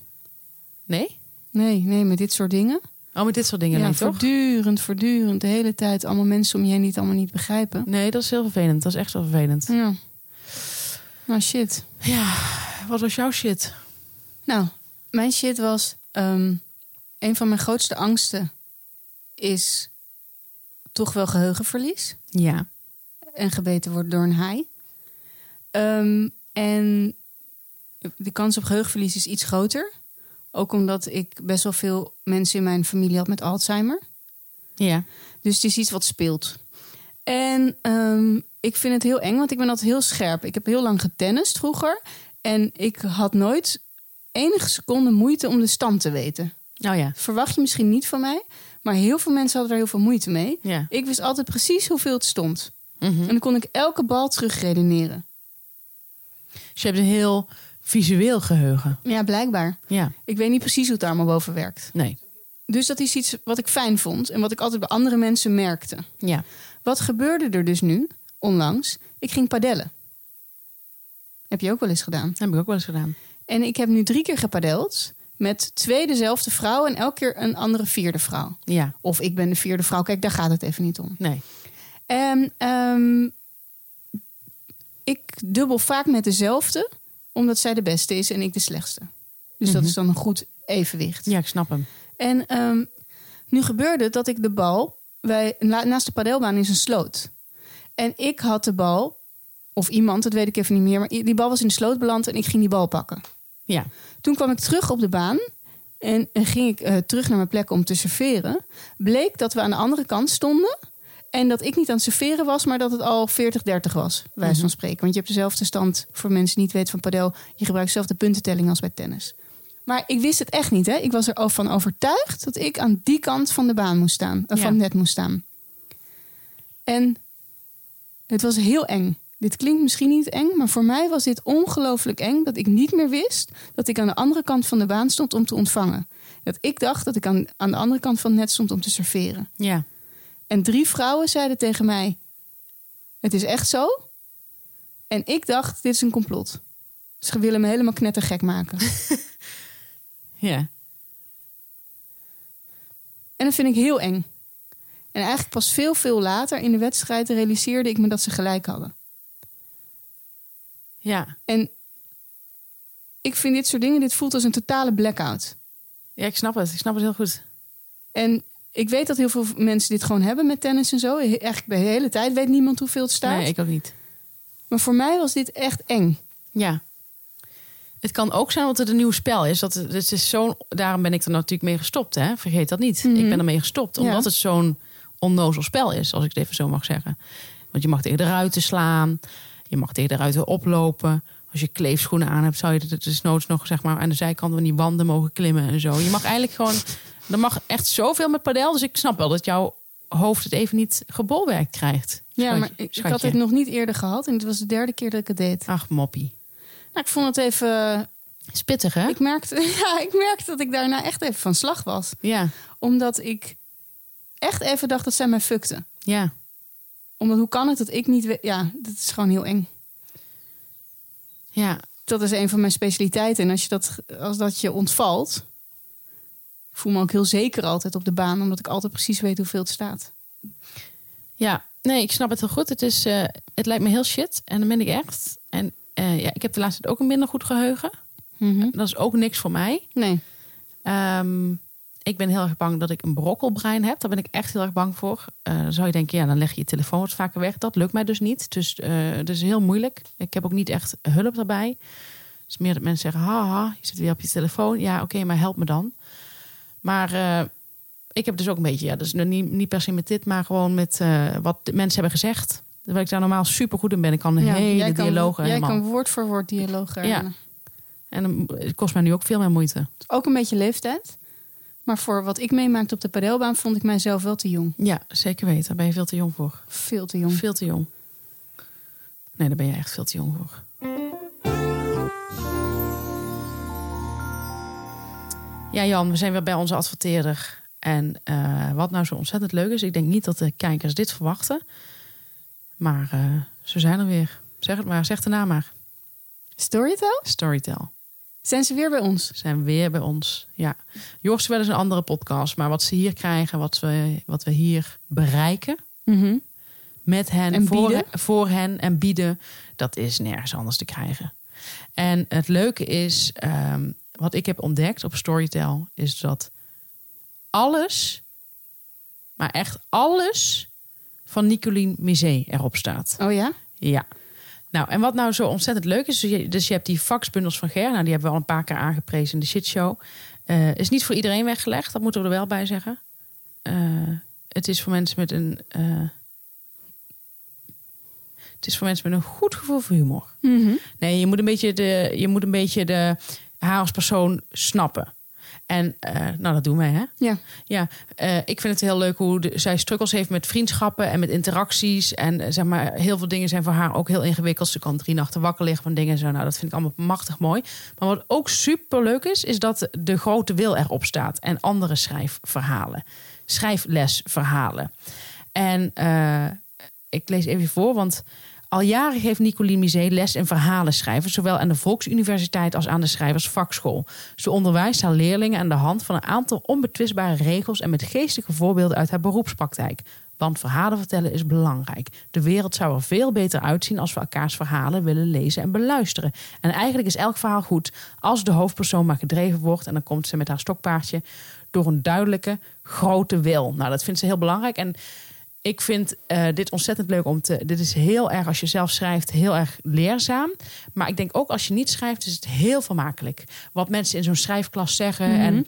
Speaker 1: Nee?
Speaker 2: Nee, nee, met dit soort dingen.
Speaker 1: Oh, met dit soort dingen
Speaker 2: ja,
Speaker 1: toch?
Speaker 2: voortdurend, voortdurend. De hele tijd allemaal mensen om je heen die het allemaal niet begrijpen.
Speaker 1: Nee, dat is heel vervelend. Dat is echt wel vervelend.
Speaker 2: Ja. Nou, shit.
Speaker 1: Ja, wat was jouw shit?
Speaker 2: Nou, mijn shit was... ehm, een van mijn grootste angsten is toch wel geheugenverlies. de kans op geheugenverlies is iets groter. Ook omdat ik best wel veel mensen in mijn familie had met Alzheimer.
Speaker 1: Ja.
Speaker 2: Dus het is iets wat speelt. En ehm, ik vind het heel eng, want ik ben altijd heel scherp. Ik heb heel lang getennist vroeger. En ik had nooit enige seconde moeite om de stand te weten.
Speaker 1: Oh ja.
Speaker 2: Verwacht je misschien niet van mij. Maar heel veel mensen hadden er heel veel moeite mee.
Speaker 1: Ja.
Speaker 2: Ik wist altijd precies hoeveel het stond.
Speaker 1: Mhm.
Speaker 2: En dan kon ik elke bal terugredeneren.
Speaker 1: Dus je hebt een heel visueel geheugen.
Speaker 2: Ja, blijkbaar.
Speaker 1: Ja.
Speaker 2: Ik weet niet precies hoe het daar allemaal boven werkt.
Speaker 1: Nee.
Speaker 2: Dus dat is iets wat ik fijn vond en wat ik altijd bij andere mensen merkte.
Speaker 1: Ja.
Speaker 2: Wat gebeurde er dus nu, onlangs? Ik ging padellen. Heb je ook wel eens gedaan.
Speaker 1: Heb ik ook wel eens gedaan.
Speaker 2: En ik heb nu drie keer gepadeld met twee dezelfde vrouw en elke keer een andere vierde vrouw.
Speaker 1: Ja.
Speaker 2: Of ik ben de vierde vrouw. Kijk, daar gaat het even niet om.
Speaker 1: Nee.
Speaker 2: En ehm, ik dubbel vaak met dezelfde, omdat zij de beste is en ik de slechtste. Dus dat
Speaker 1: Mhm.
Speaker 2: is dan een goed evenwicht.
Speaker 1: Ja, ik snap hem.
Speaker 2: En ehm, nu gebeurde dat ik de bal... Wij, na- naast de padelbaan is een sloot. En ik had de bal, of iemand, dat weet ik even niet meer... maar die bal was in de sloot beland en ik ging die bal pakken.
Speaker 1: Ja.
Speaker 2: Toen kwam ik terug op de baan en, en ging ik eh, terug naar mijn plek om te serveren. Bleek dat we aan de andere kant stonden... En dat ik niet aan het serveren was, maar dat het al 40-30 was, wijs van spreken. Want je hebt dezelfde stand, voor mensen die niet weten van padel... je gebruikt dezelfde puntentelling als bij tennis. Maar ik wist het echt niet. Hè? Ik was er van overtuigd dat ik aan die kant van de baan moest staan.
Speaker 1: Ja.
Speaker 2: van het net moest staan. En het was heel eng. Dit klinkt misschien niet eng, maar voor mij was dit ongelooflijk eng... dat ik niet meer wist dat ik aan de andere kant van de baan stond om te ontvangen. Dat ik dacht dat ik aan, aan de andere kant van het net stond om te serveren.
Speaker 1: Ja.
Speaker 2: En drie vrouwen zeiden tegen mij: Het is echt zo. En ik dacht: Dit is een complot. Ze willen me helemaal knettergek maken.
Speaker 1: Ja.
Speaker 2: en dat vind ik heel eng. En eigenlijk pas veel, veel later in de wedstrijd realiseerde ik me dat ze gelijk hadden.
Speaker 1: Ja.
Speaker 2: En ik vind dit soort dingen, dit voelt als een totale blackout.
Speaker 1: Ja, ik snap het. Ik snap het heel goed.
Speaker 2: En ik weet dat heel veel mensen dit gewoon hebben met tennis en zo. Eigenlijk bij de hele tijd weet niemand hoeveel het staat.
Speaker 1: Nee, ik ook niet.
Speaker 2: Maar voor mij was dit echt eng.
Speaker 1: Ja. Het kan ook zijn dat het een nieuw spel is. Dat het, is zo, daarom ben ik er natuurlijk mee gestopt. Hè? Vergeet dat niet.
Speaker 2: Mhm.
Speaker 1: Ik ben ermee gestopt. Omdat
Speaker 2: Ja.
Speaker 1: het zo'n onnozel spel is, als ik het even zo mag zeggen. Want je mag tegen de ruiten slaan. Je mag tegen de ruiten oplopen. Als je kleefschoenen aan hebt, zou je het dus noods nog zeg maar, aan de zijkant van die wanden mogen klimmen en zo. Je mag eigenlijk gewoon. Er mag echt zoveel met padel. Dus ik snap wel dat jouw hoofd het even niet gebolwerkt krijgt.
Speaker 2: Ja,
Speaker 1: Schatje-
Speaker 2: maar ik, ik had het nog niet eerder gehad. En het was de derde keer dat ik het deed.
Speaker 1: Ach, moppie.
Speaker 2: Nou, ik vond het even...
Speaker 1: Spittig, hè?
Speaker 2: Ik merkte, ja, ik merkte dat ik daarna echt even van slag was.
Speaker 1: Ja,
Speaker 2: Omdat ik echt even dacht dat zij mij fukte.
Speaker 1: ja.
Speaker 2: Omdat hoe kan het dat ik niet... Ja, dat is gewoon heel eng.
Speaker 1: Ja,
Speaker 2: Dat is een van mijn specialiteiten. En als, je dat, als dat je ontvalt... Ik voel me ook heel zeker altijd op de baan. Omdat ik altijd precies weet hoeveel het staat.
Speaker 1: Ja, nee, ik snap het heel goed. Het, is, eh, het lijkt me heel shit. En dan ben ik echt. En eh, ja, ik heb de laatste tijd ook een minder goed geheugen. Dat is ook niks voor mij.
Speaker 2: Nee.
Speaker 1: Ehm, ik ben heel erg bang dat ik een brokkelbrein heb. Daar ben ik echt heel erg bang voor. Eh, dan zou je denken, ja, dan leg je je telefoon wat vaker weg. Dat lukt mij dus niet. Dus eh dat is heel moeilijk. Ik heb ook niet echt hulp daarbij. Het is meer dat mensen zeggen, haha, je zit weer op je telefoon. Ja, oké, maar help me dan. Maar eh, ik heb dus ook een beetje, ja, dus niet, niet per se met dit, maar gewoon met eh, wat de mensen hebben gezegd. Waar ik daar normaal super goed in ben. Ik kan een
Speaker 2: Ja,
Speaker 1: hele
Speaker 2: kan,
Speaker 1: dialogen
Speaker 2: Jij
Speaker 1: helemaal.
Speaker 2: kan woord voor woord dialogen.
Speaker 1: Ja. En het kost mij nu ook veel meer moeite.
Speaker 2: Ook een beetje leeftijd. Maar voor wat ik meemaakte op de padelbaan vond ik mijzelf wel te jong.
Speaker 1: Ja, zeker weten. Daar ben je veel te jong voor.
Speaker 2: Veel te jong.
Speaker 1: Veel te jong. Nee, daar ben je echt veel te jong voor. Ja, Jan, we zijn weer bij onze adverteerder. En eh, wat nou zo ontzettend leuk is, ik denk niet dat de kijkers dit verwachten. Maar eh, ze zijn er weer. Zeg het maar, zeg de naam maar.
Speaker 2: Storytel?
Speaker 1: Storytel.
Speaker 2: Zijn ze weer bij ons?
Speaker 1: Zijn weer bij ons. Ja. Ze wel eens een andere podcast. Maar wat ze hier krijgen, wat we, wat we hier bereiken met hen,
Speaker 2: En
Speaker 1: voor hen en bieden, dat is nergens anders te krijgen. En het leuke is, ehm, wat ik heb ontdekt op Storytel, is dat alles, maar echt alles van Nicoline Misé erop staat.
Speaker 2: Oh ja?
Speaker 1: Ja. Nou, en wat nou zo ontzettend leuk is, dus je, dus je hebt die faxbundels van Ger, nou, die hebben we al een paar keer aangeprezen in de shitshow. Eh is niet voor iedereen weggelegd, dat moeten we er wel bij zeggen. Eh, het is voor mensen met een. eh, het is voor mensen met een goed gevoel voor humor. Nee, je moet een beetje de, je moet een beetje de haar als persoon snappen. En eh, nou, dat doen wij, hè?
Speaker 2: Ja.
Speaker 1: Ja, eh, ik vind het heel leuk hoe de, zij struggles heeft met vriendschappen en met interacties. En eh, zeg maar, heel veel dingen zijn voor haar ook heel ingewikkeld. Ze kan drie nachten wakker liggen van dingen en zo. Nou, dat vind ik allemaal machtig mooi. Maar wat ook super leuk is, is dat de grote wil erop staat. En andere schrijfverhalen. Schrijflesverhalen. En ik lees even voor, want al jaren geeft Nicoline Misé les in verhalen schrijven, zowel aan de Volksuniversiteit als aan de Schrijversvakschool. Ze onderwijst haar leerlingen aan de hand van een aantal onbetwistbare regels en met geestige voorbeelden uit haar beroepspraktijk. Want verhalen vertellen is belangrijk. De wereld zou er veel beter uitzien als we elkaars verhalen willen lezen en beluisteren. En eigenlijk is elk verhaal goed als de hoofdpersoon maar gedreven wordt. En dan komt ze met haar stokpaardje door een duidelijke, grote wil. Nou, dat vindt ze heel belangrijk. En ik vind eh, dit ontzettend leuk om te. Dit is heel erg, als je zelf schrijft, heel erg leerzaam. Maar ik denk ook als je niet schrijft, is het heel vermakelijk. Wat mensen in zo'n schrijfklas zeggen. En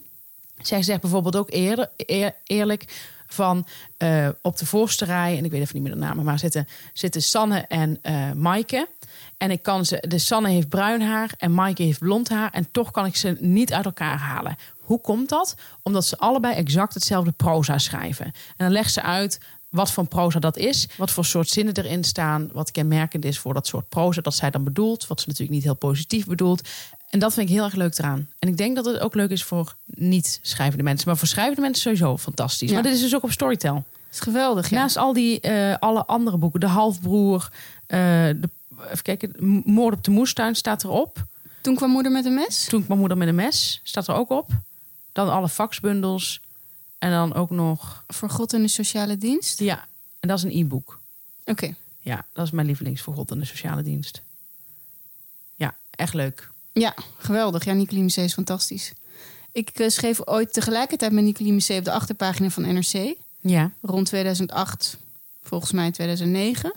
Speaker 1: zij zegt bijvoorbeeld ook eerder, eer- eerlijk van eh, op de voorste rij, en ik weet even niet meer de namen, maar zitten, zitten Sanne en eh Maaike. En ik kan ze, de Sanne heeft bruin haar en Maaike heeft blond haar. En toch kan ik ze niet uit elkaar halen. Hoe komt dat? Omdat ze allebei exact hetzelfde proza schrijven. En dan legt ze uit wat voor proza dat is, wat voor soort zinnen erin staan, wat kenmerkend is voor dat soort proza dat zij dan bedoelt, wat ze natuurlijk niet heel positief bedoelt. En dat vind ik heel erg leuk eraan. En ik denk dat het ook leuk is voor niet schrijvende mensen, maar voor schrijvende mensen sowieso fantastisch.
Speaker 2: Ja.
Speaker 1: Maar dit is dus ook op Storytel.
Speaker 2: Dat is geweldig, ja.
Speaker 1: Naast al die eh, alle andere boeken, de halfbroer, eh, de, even kijken, moord op de moestuin staat erop.
Speaker 2: Toen kwam moeder met een mes.
Speaker 1: Toen mijn moeder met een mes staat er ook op. Dan alle faxbundels en dan ook nog,
Speaker 2: Voor God en de sociale dienst.
Speaker 1: ja, en dat is een e-book.
Speaker 2: Oké.
Speaker 1: Ja, dat is mijn lievelings voor God en de sociale dienst. Ja, echt leuk.
Speaker 2: Ja, geweldig. Ja, Nicolie is fantastisch. Ik eh, schreef ooit tegelijkertijd met Nicolie op de achterpagina van NRC.
Speaker 1: Ja,
Speaker 2: Rond 2008, volgens mij 2009.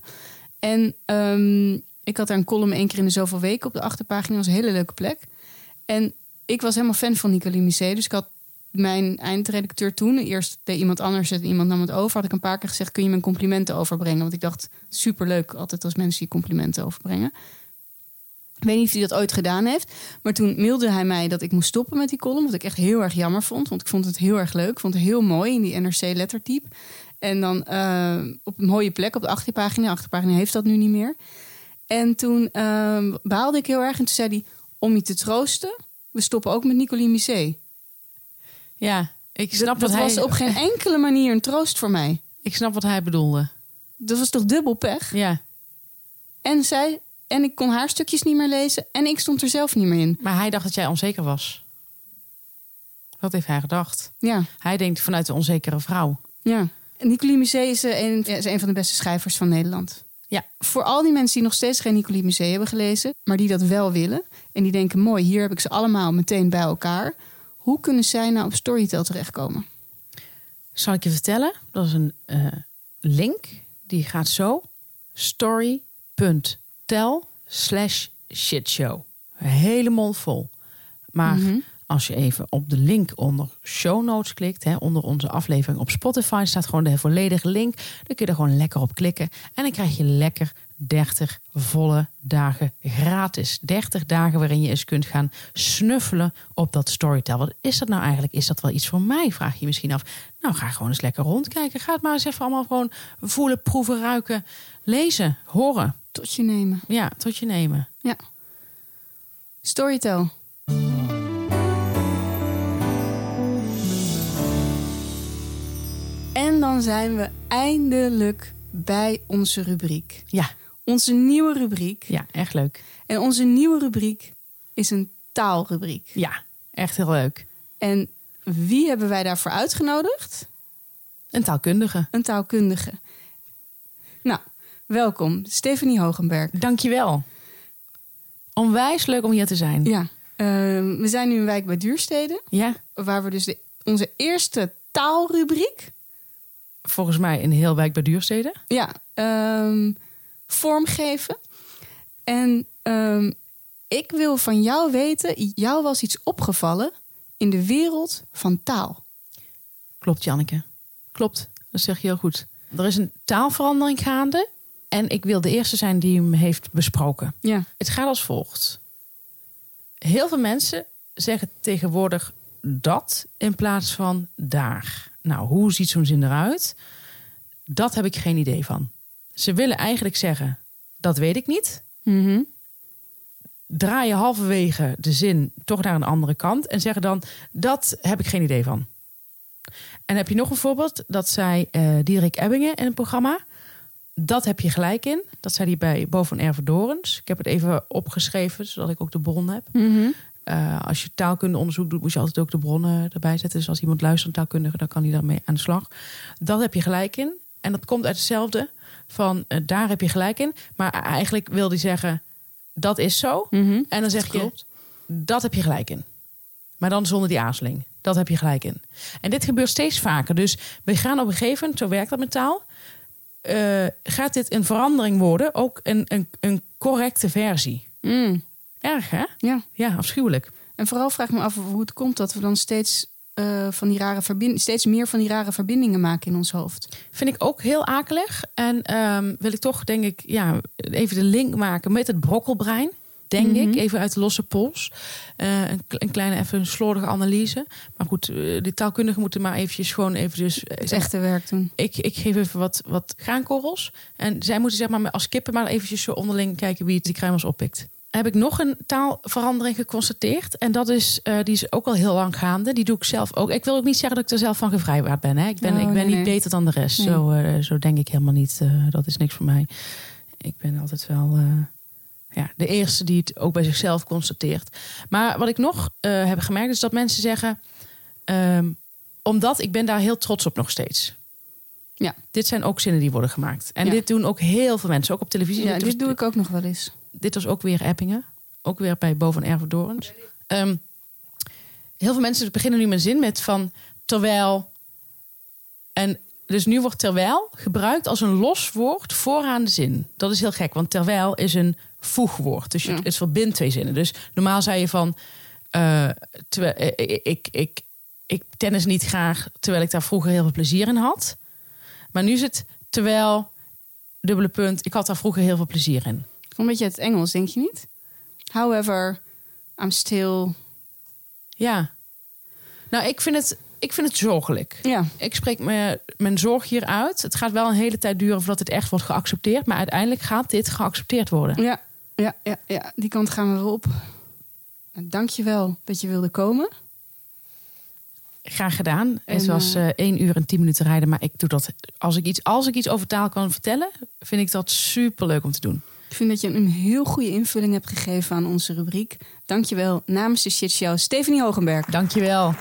Speaker 2: En ehm, ik had daar een column één keer in de zoveel weken op de achterpagina. Dat was een hele leuke plek. En ik was helemaal fan van Nicolie Musee. Dus ik had mijn eindredacteur toen, eerst deed iemand anders het, iemand nam het over. Had ik een paar keer gezegd, kun je mijn complimenten overbrengen? Want ik dacht, superleuk altijd als mensen je complimenten overbrengen. Ik weet niet of hij dat ooit gedaan heeft. Maar toen mailde hij mij dat ik moest stoppen met die column. Wat ik echt heel erg jammer vond. Want ik vond het heel erg leuk. Ik vond het heel mooi in die NRC-lettertype. En dan eh, op een mooie plek op de achterpagina. De achterpagina heeft dat nu niet meer. En toen eh, baalde ik heel erg. En toen zei hij, om je te troosten... we stoppen ook met Nicolie Misé.
Speaker 1: Ja ik snap,
Speaker 2: Dat
Speaker 1: hij,
Speaker 2: was op geen enkele manier een troost voor mij.
Speaker 1: ik snap wat hij bedoelde.
Speaker 2: Dat was toch dubbel pech?
Speaker 1: Ja,
Speaker 2: En zij... En ik kon haar stukjes niet meer lezen. En ik stond er zelf niet meer in.
Speaker 1: maar hij dacht dat jij onzeker was. Wat heeft hij gedacht?
Speaker 2: Ja.
Speaker 1: Hij denkt vanuit de onzekere vrouw.
Speaker 2: Ja. En Nicolie Musee is, eh, een, ja, is een van de beste schrijvers van Nederland.
Speaker 1: Ja.
Speaker 2: Voor al die mensen die nog steeds geen Nicolie Musee hebben gelezen, maar die dat wel willen en die denken: mooi, hier heb ik ze allemaal meteen bij elkaar. Hoe kunnen zij nou op Storytel terechtkomen?
Speaker 1: Zal ik je vertellen? Dat is een eh, link. Die gaat zo. story.tel slash shitshow. Helemaal vol. Maar
Speaker 2: Mhm.
Speaker 1: als je even op de link onder show notes klikt, hè, onder onze aflevering op Spotify, staat gewoon de volledige link. Dan kun je er gewoon lekker op klikken. En dan krijg je lekker 30 volle dagen gratis. 30 dagen waarin je eens kunt gaan snuffelen op dat Storytel. Wat is dat nou eigenlijk? Is dat wel iets voor mij? Vraag je je misschien af. Nou, ga gewoon eens lekker rondkijken. Ga het maar eens even allemaal gewoon voelen, proeven, ruiken, lezen, horen.
Speaker 2: Tot je nemen.
Speaker 1: Ja, tot je nemen.
Speaker 2: Ja. Storytel. En dan zijn we eindelijk bij onze rubriek.
Speaker 1: Ja,
Speaker 2: Onze nieuwe rubriek.
Speaker 1: ja, echt leuk.
Speaker 2: En onze nieuwe rubriek is een taalrubriek.
Speaker 1: Ja, echt heel leuk.
Speaker 2: En wie hebben wij daarvoor uitgenodigd?
Speaker 1: Een taalkundige.
Speaker 2: Een taalkundige. Nou, welkom, Stephanie Hogenberg.
Speaker 1: Dankjewel. Onwijs leuk om hier te zijn.
Speaker 2: Ja, ehm, we zijn nu in wijk bij Duurstede,
Speaker 1: Ja,
Speaker 2: waar we dus de, onze eerste taalrubriek
Speaker 1: volgens mij in heel wijk bij Duurstede.
Speaker 2: ja, ehm, vormgeven. En ehm, ik wil van jou weten, jou was iets opgevallen in de wereld van taal.
Speaker 1: Klopt, Janneke. Klopt, dat zeg je heel goed. Er is een taalverandering gaande. En ik wil de eerste zijn die hem heeft besproken.
Speaker 2: Ja.
Speaker 1: Het gaat als volgt. Heel veel mensen zeggen tegenwoordig dat in plaats van daar. Nou, hoe ziet zo'n zin eruit? Dat heb ik geen idee van. Ze willen eigenlijk zeggen, dat weet ik niet.
Speaker 2: Mhm.
Speaker 1: Draaien halverwege de zin toch naar een andere kant en zeggen dan, dat heb ik geen idee van. En heb je nog een voorbeeld? Dat zei eh Dierik Ebbingen in een programma. Dat heb je gelijk in. Dat zei hij bij Bo van Ervedorens. Ik heb het even opgeschreven, zodat ik ook de bron heb.
Speaker 2: Mhm.
Speaker 1: Eh, als je taalkundeonderzoek doet, moet je altijd ook de bronnen erbij zetten. Dus als iemand luistert, taalkundige, dan kan hij daarmee aan de slag. Dat heb je gelijk in. En dat komt uit hetzelfde van eh, daar heb je gelijk in. Maar eigenlijk wil hij zeggen, dat is zo.
Speaker 2: Mhm.
Speaker 1: En dan zeg je,
Speaker 2: klopt.
Speaker 1: dat heb je gelijk in. Maar dan zonder die aarzeling. Dat heb je gelijk in. En dit gebeurt steeds vaker. Dus we gaan op een gegeven moment, zo werkt dat met taal. eh, gaat dit een verandering worden? Ook een, een, een correcte versie.
Speaker 2: Mm.
Speaker 1: Erg, hè?
Speaker 2: Ja.
Speaker 1: Ja, afschuwelijk.
Speaker 2: En vooral vraag ik me af hoe het komt dat we dan steeds, eh, van die rare verbind- steeds meer van die rare verbindingen maken in ons hoofd.
Speaker 1: Vind ik ook heel akelig. En ehm, wil ik toch, denk ik, ja, even de link maken met het brokkelbrein. Denk
Speaker 2: Mhm.
Speaker 1: ik, even uit de losse pols. Eh, een, een kleine, even een slordige analyse. Maar goed, eh, die taalkundigen moeten maar eventjes gewoon even dus...
Speaker 2: Het echte werk doen.
Speaker 1: ik, ik geef even wat, wat graankorrels. En zij moeten zeg maar als kippen maar eventjes zo onderling kijken wie het die kruimels oppikt. Heb ik nog een taalverandering geconstateerd. En dat is, eh, die is ook al heel lang gaande. Die doe ik zelf ook. Ik wil ook niet zeggen dat ik er zelf van gevrijwaard ben. Hè. Ik ben,
Speaker 2: Oh,
Speaker 1: ik ben
Speaker 2: nee,
Speaker 1: niet
Speaker 2: nee.
Speaker 1: beter dan de rest.
Speaker 2: Nee.
Speaker 1: Zo, eh, zo denk ik helemaal niet. Eh, dat is niks voor mij. Ik ben altijd wel ja, de eerste die het ook bij zichzelf constateert. Maar wat ik nog heb gemerkt is dat mensen zeggen... ehm, omdat ik ben daar heel trots op nog steeds.
Speaker 2: Ja.
Speaker 1: Dit zijn ook zinnen die worden gemaakt. En
Speaker 2: Ja.
Speaker 1: dit doen ook heel veel mensen, ook op televisie.
Speaker 2: Ja,
Speaker 1: Dit
Speaker 2: doe ik ook nog wel eens.
Speaker 1: Dit was ook weer Eppingen. Ook weer bij Bo van Ervedorens. Ehm heel veel mensen beginnen nu een zin met van terwijl. En dus nu wordt terwijl gebruikt als een los woord vooraan de zin. Dat is heel gek, want terwijl is een voegwoord. Dus je,
Speaker 2: Ja.
Speaker 1: het verbindt twee zinnen. Dus normaal zei je van. eh, terwijl, eh, ik, ik, ik, ik tennis niet graag, terwijl ik daar vroeger heel veel plezier in had. Maar nu is het terwijl, dubbele punt, ik had daar vroeger heel veel plezier in.
Speaker 2: Een beetje het Engels, denk je niet? However, I'm still...
Speaker 1: Ja. Nou, ik vind het, ik vind het zorgelijk.
Speaker 2: Ja,
Speaker 1: Ik spreek me, mijn zorg hier uit. Het gaat wel een hele tijd duren voordat het echt wordt geaccepteerd. Maar uiteindelijk gaat dit geaccepteerd worden.
Speaker 2: ja, ja, ja, ja. die kant gaan we op. Dank je wel dat je wilde komen.
Speaker 1: Graag gedaan.
Speaker 2: En,
Speaker 1: het was
Speaker 2: eh,
Speaker 1: eh 1 uur en 10 minuten rijden. Maar ik doe dat. Als ik iets, als ik iets over taal kan vertellen, vind ik dat super leuk om te doen.
Speaker 2: Ik vind dat je een heel goede invulling hebt gegeven aan onze rubriek. Dank je wel namens de Shit Show, Stephanie Hogenberg.
Speaker 1: Dankjewel.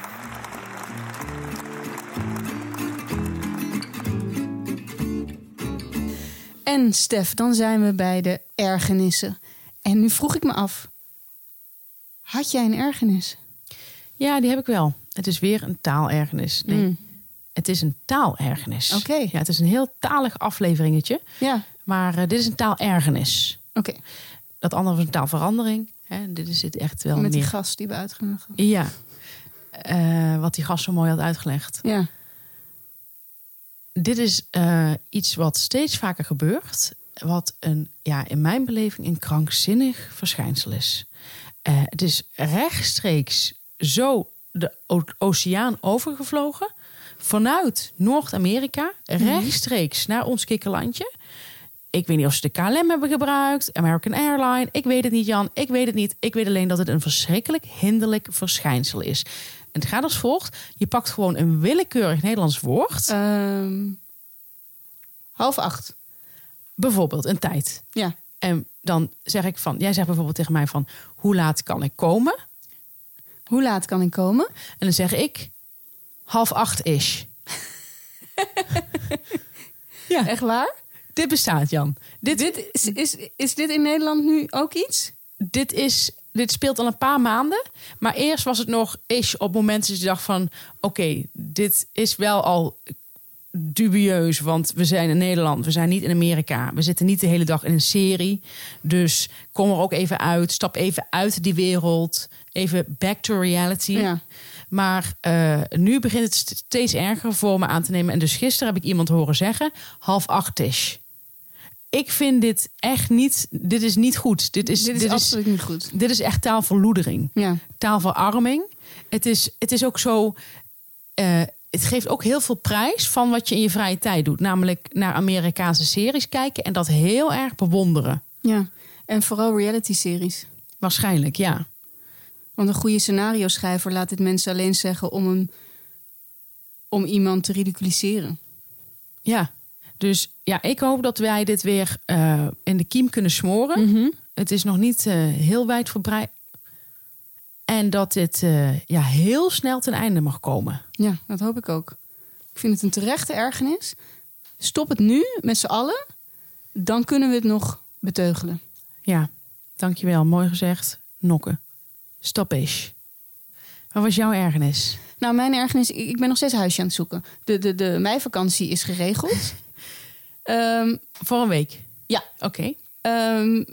Speaker 2: En Stef, dan zijn we bij de ergernissen. En nu vroeg ik me af, had jij een ergernis?
Speaker 1: Ja, die heb ik wel. Het is weer een taalergernis. Nee,
Speaker 2: Mm.
Speaker 1: het is een taalergernis.
Speaker 2: Oké.
Speaker 1: Ja, het is een heel talig afleveringetje.
Speaker 2: Ja,
Speaker 1: Maar eh, dit is een taalergernis.
Speaker 2: oké.
Speaker 1: Dat andere was een taalverandering. Hè, dit is dit echt wel
Speaker 2: Met die gast die we uitgenodigd
Speaker 1: Ja. Eh, wat die gast zo mooi had uitgelegd.
Speaker 2: Ja.
Speaker 1: Dit is eh, iets wat steeds vaker gebeurt. Wat een, ja, in mijn beleving een krankzinnig verschijnsel is. Het is rechtstreeks zo de oceaan overgevlogen. Vanuit Noord-Amerika, rechtstreeks naar ons kikkerlandje. Ik weet niet of ze de KLM hebben gebruikt, American Airline. Ik weet het niet, Jan. Ik weet het niet. Ik weet alleen dat het een verschrikkelijk hinderlijk verschijnsel is. En het gaat als volgt. Je pakt gewoon een willekeurig Nederlands woord.
Speaker 2: Ehm, half acht.
Speaker 1: Bijvoorbeeld een tijd.
Speaker 2: Ja.
Speaker 1: En dan zeg ik van... Jij zegt bijvoorbeeld tegen mij van... Hoe laat kan ik komen?
Speaker 2: Hoe laat kan ik komen?
Speaker 1: En dan zeg ik... Half acht is. ja,
Speaker 2: Echt waar?
Speaker 1: Dit bestaat, Jan. Dit, dit,
Speaker 2: is, is, is dit in Nederland nu ook iets?
Speaker 1: dit, is, dit speelt al een paar maanden. Maar eerst was het nog is op momenten dat je dacht van... Oké, dit is wel al... dubieus, want we zijn in Nederland, we zijn niet in Amerika. We zitten niet de hele dag in een serie. Dus kom er ook even uit, stap even uit die wereld. Even back to reality.
Speaker 2: Ja.
Speaker 1: Maar eh, nu begint het steeds erger voor me aan te nemen. En dus gisteren heb ik iemand horen zeggen, half acht is. Ik vind dit echt niet, dit is niet goed. Dit is,
Speaker 2: Dit is absoluut niet goed.
Speaker 1: dit is echt taalverloedering
Speaker 2: Ja.
Speaker 1: taalverarming. Het is, het is ook zo. eh, het geeft ook heel veel prijs van wat je in je vrije tijd doet. Namelijk naar Amerikaanse series kijken en dat heel erg bewonderen.
Speaker 2: ja. En vooral reality-series.
Speaker 1: Waarschijnlijk, ja.
Speaker 2: Want een goede scenario schrijver laat dit mensen alleen zeggen om, een, om iemand te ridiculiseren.
Speaker 1: Ja. Dus ja, ik hoop dat wij dit weer eh, in de kiem kunnen smoren. Het is nog niet eh, heel wijdverbreid. En dat dit eh, ja, heel snel ten einde mag komen.
Speaker 2: Ja, dat hoop ik ook. Ik vind het een terechte ergernis. Stop het nu met z'n allen. Dan kunnen we het nog beteugelen.
Speaker 1: Ja, dankjewel. Mooi gezegd. Nokken. Stop eens. Wat was jouw ergernis?
Speaker 2: Nou, mijn ergernis, ik ik ben nog steeds huisje aan het zoeken. De, de, de meivakantie is geregeld. Ehm,
Speaker 1: Voor een week.
Speaker 2: ja,
Speaker 1: Oké.
Speaker 2: Ehm,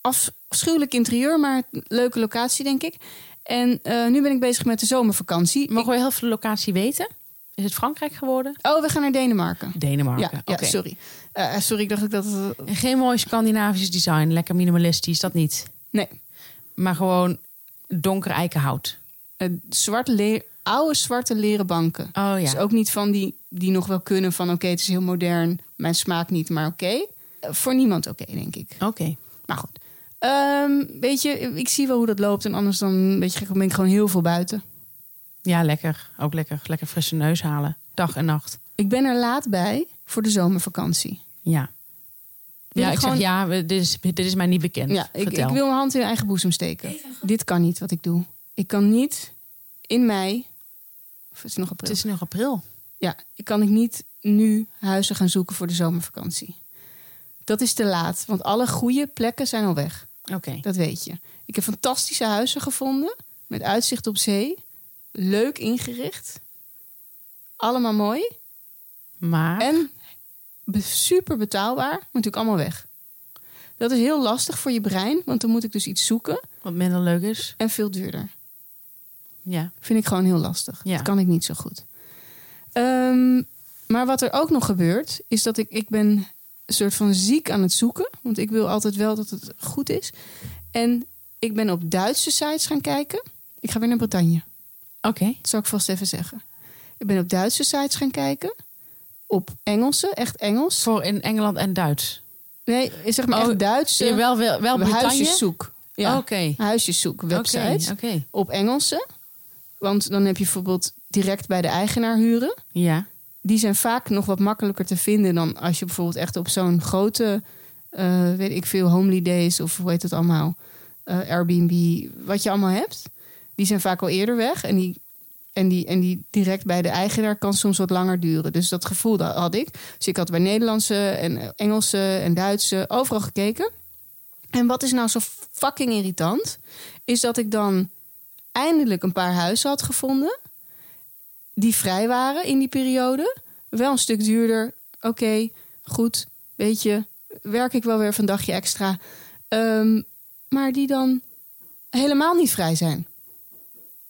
Speaker 2: af- afschuwelijk interieur, maar leuke locatie, denk ik. En eh, nu ben ik bezig met de zomervakantie.
Speaker 1: Mogen we heel veel de locatie weten? Is het Frankrijk geworden?
Speaker 2: Oh, we gaan naar Denemarken.
Speaker 1: Denemarken.
Speaker 2: Ja, sorry. Eh, sorry, ik dacht ik dat... het-
Speaker 1: En geen mooi Scandinavisch design, lekker minimalistisch, dat niet.
Speaker 2: Nee,
Speaker 1: Maar gewoon donker eikenhout.
Speaker 2: eh, zwart leer, oude zwarte leren banken.
Speaker 1: Oh ja.
Speaker 2: Dus ook niet van die, die nog wel kunnen van... oké, het is heel modern, mijn smaak niet, maar oké. Voor niemand oké, denk ik.
Speaker 1: Oké.
Speaker 2: Maar goed. Ehm, weet je, ik zie wel hoe dat loopt. En anders dan, weet je, gek, ben ik gewoon heel veel buiten.
Speaker 1: Ja, lekker. Ook lekker. Lekker frisse neus halen. Dag en nacht.
Speaker 2: Ik ben er laat bij voor de zomervakantie.
Speaker 1: Ja.
Speaker 2: Wil
Speaker 1: Ja,
Speaker 2: ik
Speaker 1: ik
Speaker 2: gewoon-
Speaker 1: zeg ja, dit is, dit is mij niet bekend.
Speaker 2: Ja, ik, wil mijn hand in mijn eigen boezem steken. Dit kan niet wat ik doe. Ik kan niet in mei, of het is nog april.
Speaker 1: Het is nog april.
Speaker 2: Ja, ik kan ik niet nu huizen gaan zoeken voor de zomervakantie. Dat is te laat, want alle goede plekken zijn al weg.
Speaker 1: Oké.
Speaker 2: Dat weet je. Ik heb fantastische huizen gevonden met uitzicht op zee, leuk ingericht, allemaal mooi
Speaker 1: Maar
Speaker 2: en super betaalbaar, maar natuurlijk allemaal weg. Dat is heel lastig voor je brein, want dan moet ik dus iets zoeken
Speaker 1: wat minder leuk is.
Speaker 2: en veel duurder.
Speaker 1: Ja.
Speaker 2: Vind ik gewoon heel lastig.
Speaker 1: Ja.
Speaker 2: Dat kan ik niet zo goed. Ehm, maar wat er ook nog gebeurt, is dat ik, ik ben een soort van ziek aan het zoeken. Want ik wil altijd wel dat het goed is. En ik ben op Duitse sites gaan kijken. Ik ga weer naar Bretagne.
Speaker 1: Oké.
Speaker 2: Dat zal ik vast even zeggen. Ik ben op Duitse sites gaan kijken. Op Engelse, echt Engels.
Speaker 1: Voor in Engeland en Duits.
Speaker 2: Nee, zeg maar
Speaker 1: Oh,
Speaker 2: echt Duitse.
Speaker 1: Ja, wel, wel, wel Bretagne?
Speaker 2: huisjeszoek. Ja,
Speaker 1: Oké.
Speaker 2: huisjeszoek websites.
Speaker 1: Oké. oké.
Speaker 2: Op Engelse. Want dan heb je bijvoorbeeld direct bij de eigenaar huren.
Speaker 1: Ja.
Speaker 2: die zijn vaak nog wat makkelijker te vinden dan als je bijvoorbeeld echt op zo'n grote, eh, weet ik veel, Homely Days of hoe heet het allemaal, eh, Airbnb, wat je allemaal hebt. Die zijn vaak al eerder weg en die, en, die, en die direct bij de eigenaar kan soms wat langer duren. Dus dat gevoel dat had ik. Dus ik had bij Nederlandse en Engelse en Duitse overal gekeken. En wat is nou zo fucking irritant, is dat ik dan eindelijk een paar huizen had gevonden die vrij waren in die periode. Wel een stuk duurder. Oké, goed. Weet je, werk ik wel weer een dagje extra. Ehm, maar die dan helemaal niet vrij zijn.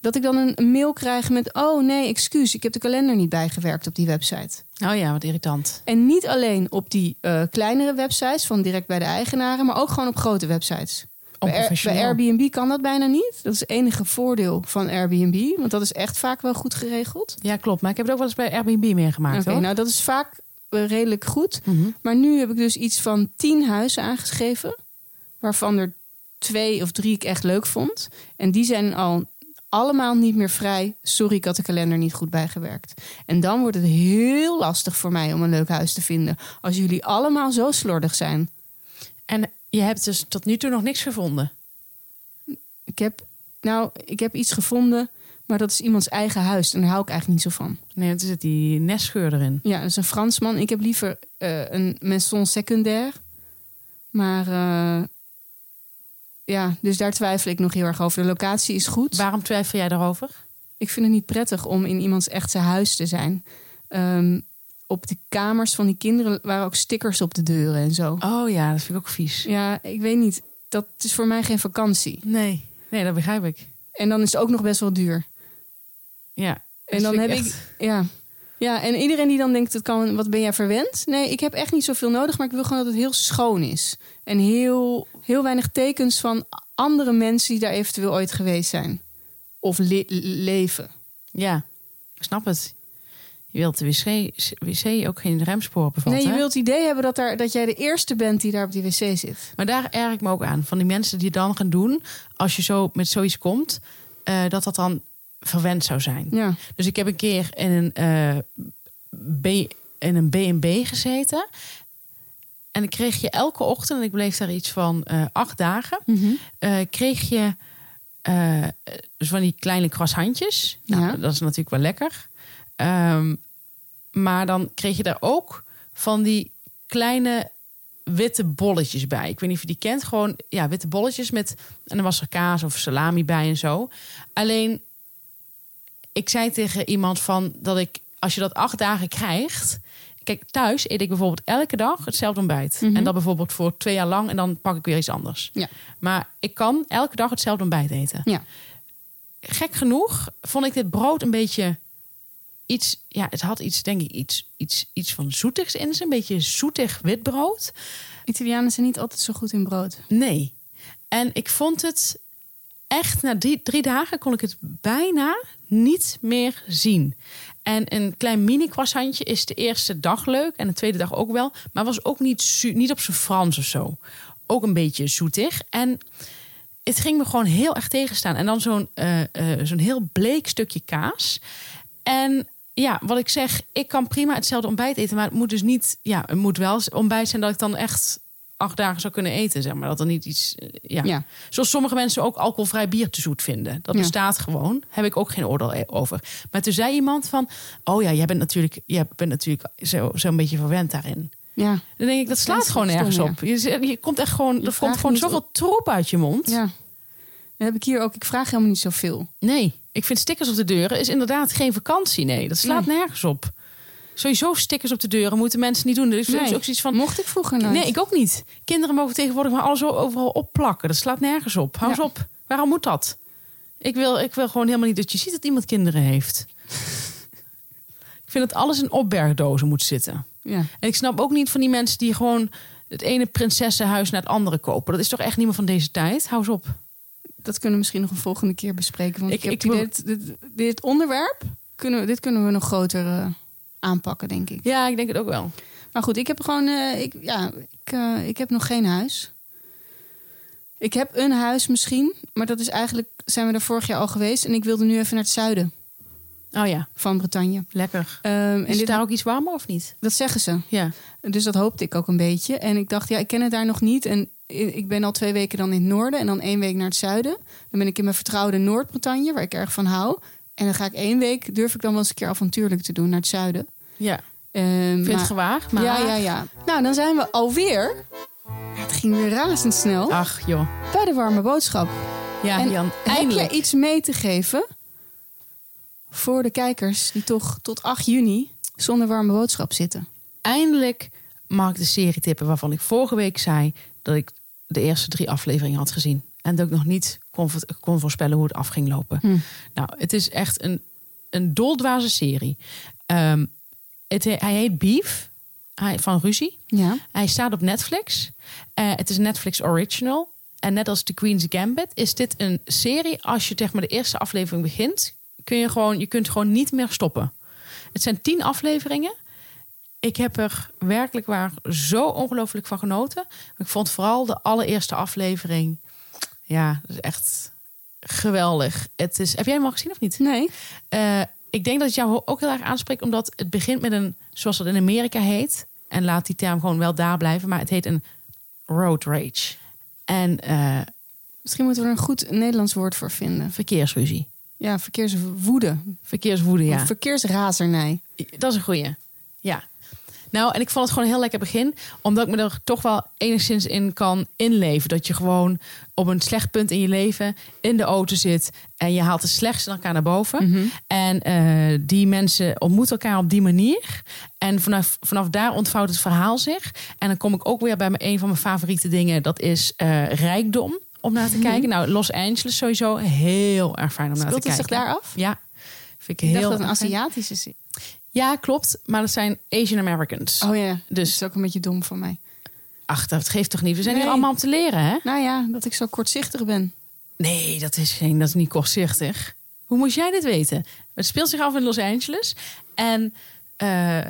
Speaker 2: Dat ik dan een, een mail krijg met: Oh nee, excuus, ik heb de kalender niet bijgewerkt op die website.
Speaker 1: Oh ja, wat irritant.
Speaker 2: En niet alleen op die eh, kleinere websites van direct bij de eigenaren, maar ook gewoon op grote websites. Bij. Airbnb kan dat bijna niet. Dat is het enige voordeel van Airbnb, want dat is echt vaak wel goed geregeld.
Speaker 1: Ja, klopt. Maar ik heb het ook wel eens bij Airbnb meegemaakt.
Speaker 2: Oké, nou dat is vaak eh, redelijk goed.
Speaker 1: Mhm.
Speaker 2: Maar nu heb ik dus iets van tien huizen aangeschreven. Waarvan er twee of drie ik echt leuk vond. En die zijn al allemaal niet meer vrij. Sorry, ik had de kalender niet goed bijgewerkt. En dan wordt het heel lastig voor mij om een leuk huis te vinden. Als jullie allemaal zo slordig zijn.
Speaker 1: En je hebt dus tot nu toe nog niks gevonden.
Speaker 2: Ik heb, nou, ik heb iets gevonden. Maar dat is iemands eigen huis. En daar hou ik eigenlijk niet zo van.
Speaker 1: Nee, er zit die nestscheur erin.
Speaker 2: Ja, dat is een Fransman. Ik heb liever eh, een maison secundaire. Maar eh, ja, dus daar twijfel ik nog heel erg over. De locatie is goed.
Speaker 1: Waarom twijfel jij daarover?
Speaker 2: Ik vind het niet prettig om in iemands echte huis te zijn. Ehm, op de kamers van die kinderen waren ook stickers op de deuren en zo.
Speaker 1: Oh ja, dat vind ik ook vies.
Speaker 2: Ja, ik weet niet. Dat is voor mij geen vakantie.
Speaker 1: Nee, nee, dat begrijp ik.
Speaker 2: En dan is het ook nog best wel duur.
Speaker 1: Ja.
Speaker 2: En dan heb ik, ja. Ja, en iedereen die dan denkt, dat kan, wat ben jij verwend? Nee, ik heb echt niet zoveel nodig, maar ik wil gewoon dat het heel schoon is. En heel, heel weinig tekens van andere mensen die daar eventueel ooit geweest zijn. Of le- leven.
Speaker 1: Ja, ik snap het. Je wilt de wc, wc ook geen remsporen bevatten.
Speaker 2: nee, je wilt het idee hebben dat, daar, dat jij de eerste bent die daar op die wc zit.
Speaker 1: Maar daar erg ik me ook aan. Van die mensen die het dan gaan doen, als je zo met zoiets komt, eh, dat dat dan verwend zou zijn.
Speaker 2: Ja.
Speaker 1: Dus ik heb een keer in een, eh, B, in een B&B gezeten. En dan kreeg je elke ochtend, en ik bleef daar iets van eh, acht dagen, eh, kreeg je dus van die kleine croissantjes. Nou,
Speaker 2: Ja.
Speaker 1: Dat is natuurlijk wel lekker. Ehm, maar dan kreeg je daar ook van die kleine witte bolletjes bij. Ik weet niet of je die kent. Gewoon ja, witte bolletjes met... En dan was er kaas of salami bij en zo. Alleen, ik zei tegen iemand van dat ik... Als je dat acht dagen krijgt... Kijk, thuis eet ik bijvoorbeeld elke dag hetzelfde ontbijt.
Speaker 2: Mhm.
Speaker 1: En dat bijvoorbeeld voor twee jaar lang. En dan pak ik weer iets anders.
Speaker 2: Ja.
Speaker 1: Maar ik kan elke dag hetzelfde ontbijt eten.
Speaker 2: Ja.
Speaker 1: Gek genoeg vond ik dit brood een beetje iets. Ja, het had iets, denk ik, iets, iets, iets van zoetigs in zich. Een beetje zoetig witbrood.
Speaker 2: Italianen zijn niet altijd zo goed in brood.
Speaker 1: Nee. En ik vond het echt, na drie, drie dagen kon ik het bijna niet meer zien. En een klein mini croissantje is de eerste dag leuk en de tweede dag ook wel. Maar was ook niet, niet op zijn Frans of zo. Ook een beetje zoetig. En het ging me gewoon heel erg tegenstaan. En dan zo'n eh, eh, zo'n heel bleek stukje kaas. En ja, wat ik zeg, ik kan prima hetzelfde ontbijt eten. Maar het moet dus niet, ja, het moet wel ontbijt zijn dat ik dan echt acht dagen zou kunnen eten. Zeg maar dat er niet iets, eh, ja.
Speaker 2: Ja.
Speaker 1: Zoals sommige mensen ook alcoholvrij bier te zoet vinden. Dat
Speaker 2: Ja.
Speaker 1: bestaat gewoon. Heb ik ook geen oordeel e- over. Maar toen zei iemand van, oh ja, jij bent natuurlijk, jij bent natuurlijk zo, zo'n beetje verwend daarin.
Speaker 2: Ja.
Speaker 1: Dan denk ik, dat slaat gewoon
Speaker 2: stom, ja.
Speaker 1: op. Je, je komt echt gewoon, er komt gewoon zoveel troep uit je mond.
Speaker 2: Ja. Dat heb ik hier ook. Ik vraag helemaal niet zoveel.
Speaker 1: Nee, ik vind stickers op de deuren is inderdaad geen vakantie. Nee, dat slaat nergens op. Sowieso stickers op de deuren moeten mensen niet doen. Dus
Speaker 2: Nee.
Speaker 1: ook zoiets van.
Speaker 2: Mocht ik vroeger nooit.
Speaker 1: Nee, ik ook niet. Kinderen mogen tegenwoordig maar alles overal opplakken. Dat slaat nergens op. Hou eens op. Waarom moet dat? Ik wil, ik wil gewoon helemaal niet dat je ziet dat iemand kinderen heeft. ik vind dat alles in opbergdozen moet zitten.
Speaker 2: Ja.
Speaker 1: En ik snap ook niet van die mensen die gewoon het ene prinsessenhuis naar het andere kopen. Dat is toch echt niemand van deze tijd? Hou eens op.
Speaker 2: Dat kunnen we misschien nog een volgende keer bespreken. Want
Speaker 1: Ik-
Speaker 2: ik, heb
Speaker 1: wil-
Speaker 2: dit, dit onderwerp, kunnen we, dit kunnen we nog groter eh, aanpakken, denk ik.
Speaker 1: Ja, ik denk het ook wel.
Speaker 2: Maar goed, ik heb gewoon, eh, ik, ja, ik, eh, ik heb nog geen huis. Ik heb een huis misschien, maar dat is eigenlijk, zijn we er vorig jaar al geweest. En ik wilde nu even naar het zuiden
Speaker 1: Oh ja,
Speaker 2: van Bretagne.
Speaker 1: lekker.
Speaker 2: Ehm,
Speaker 1: En is
Speaker 2: dit,
Speaker 1: daar ook iets warmer of niet?
Speaker 2: dat zeggen ze.
Speaker 1: Ja.
Speaker 2: Dus dat hoopte ik ook een beetje. En ik dacht, ja, ik ken het daar nog niet. En ik ben al twee weken dan in het noorden en dan één week naar het zuiden. Dan ben ik in mijn vertrouwde Noord-Bretagne, waar ik erg van hou. En dan ga ik één week, durf ik dan wel eens een keer avontuurlijk te doen naar het zuiden.
Speaker 1: Ja. Ik vind
Speaker 2: maar-
Speaker 1: het gewaagd, maar...
Speaker 2: Ja, ja, ja. Nou, dan zijn we alweer. Het ging weer razendsnel.
Speaker 1: Ach joh.
Speaker 2: Bij de warme boodschap.
Speaker 1: Ja,
Speaker 2: En
Speaker 1: Jan,
Speaker 2: Heb
Speaker 1: eindelijk.
Speaker 2: je iets mee te geven voor de kijkers die toch tot 8 juni zonder warme boodschap zitten?
Speaker 1: Eindelijk mag ik de serie tippen waarvan ik vorige week zei dat ik de eerste drie afleveringen had gezien. En dat ik nog niet kon, kon voorspellen hoe het af ging lopen.
Speaker 2: Hm.
Speaker 1: Nou, het is echt een, een doldwaze serie. Ehm, het, he- hij heet Beef hij, van Ruzie.
Speaker 2: Ja.
Speaker 1: Hij staat op Netflix. Eh, het is Netflix original. En net als The Queen's Gambit is dit een serie. Als je zeg maar de eerste aflevering begint, kun je gewoon, je kunt gewoon niet meer stoppen. Het zijn tien afleveringen. Ik heb er werkelijk waar zo ongelooflijk van genoten. Ik vond vooral de allereerste aflevering, ja, dat is echt geweldig. Het is, heb jij hem al gezien of niet?
Speaker 2: Nee.
Speaker 1: Eh, ik denk dat het jou ook heel erg aanspreekt, omdat het begint met een, zoals dat in Amerika heet, en laat die term gewoon wel daar blijven, maar het heet een road rage. En eh,
Speaker 2: Misschien moeten we er een goed Nederlands woord voor vinden.
Speaker 1: verkeersruzie.
Speaker 2: Ja, verkeerswoede.
Speaker 1: Verkeerswoede, ja.
Speaker 2: Of verkeersrazernij.
Speaker 1: Dat is een goeie. Ja. Nou, en ik vond het gewoon een heel lekker begin. Omdat ik me er toch wel enigszins in kan inleven. Dat je gewoon op een slecht punt in je leven in de auto zit. En je haalt de slechtste elkaar naar boven. En eh, die mensen ontmoeten elkaar op die manier. En vanaf, vanaf daar ontvouwt het verhaal zich. En dan kom ik ook weer bij mijn, een van mijn favoriete dingen. Dat is eh, rijkdom om naar te kijken. Nou, Los Angeles sowieso heel erg fijn om naar te
Speaker 2: Speelt het
Speaker 1: kijken.
Speaker 2: zich daar af?
Speaker 1: Ja. Vind ik
Speaker 2: Ik
Speaker 1: heel
Speaker 2: dacht dat een. Aziatische is.
Speaker 1: Ja, klopt. Maar dat zijn Asian Americans.
Speaker 2: Oh ja,
Speaker 1: Dus-
Speaker 2: dat is ook een beetje dom van mij.
Speaker 1: Ach, dat geeft toch niet? We zijn
Speaker 2: Nee.
Speaker 1: hier allemaal om te leren, hè?
Speaker 2: Nou ja, dat ik zo kortzichtig ben.
Speaker 1: Nee, dat is, geen, dat is niet kortzichtig. Hoe moest jij dit weten? Het speelt zich af in Los Angeles. En eh,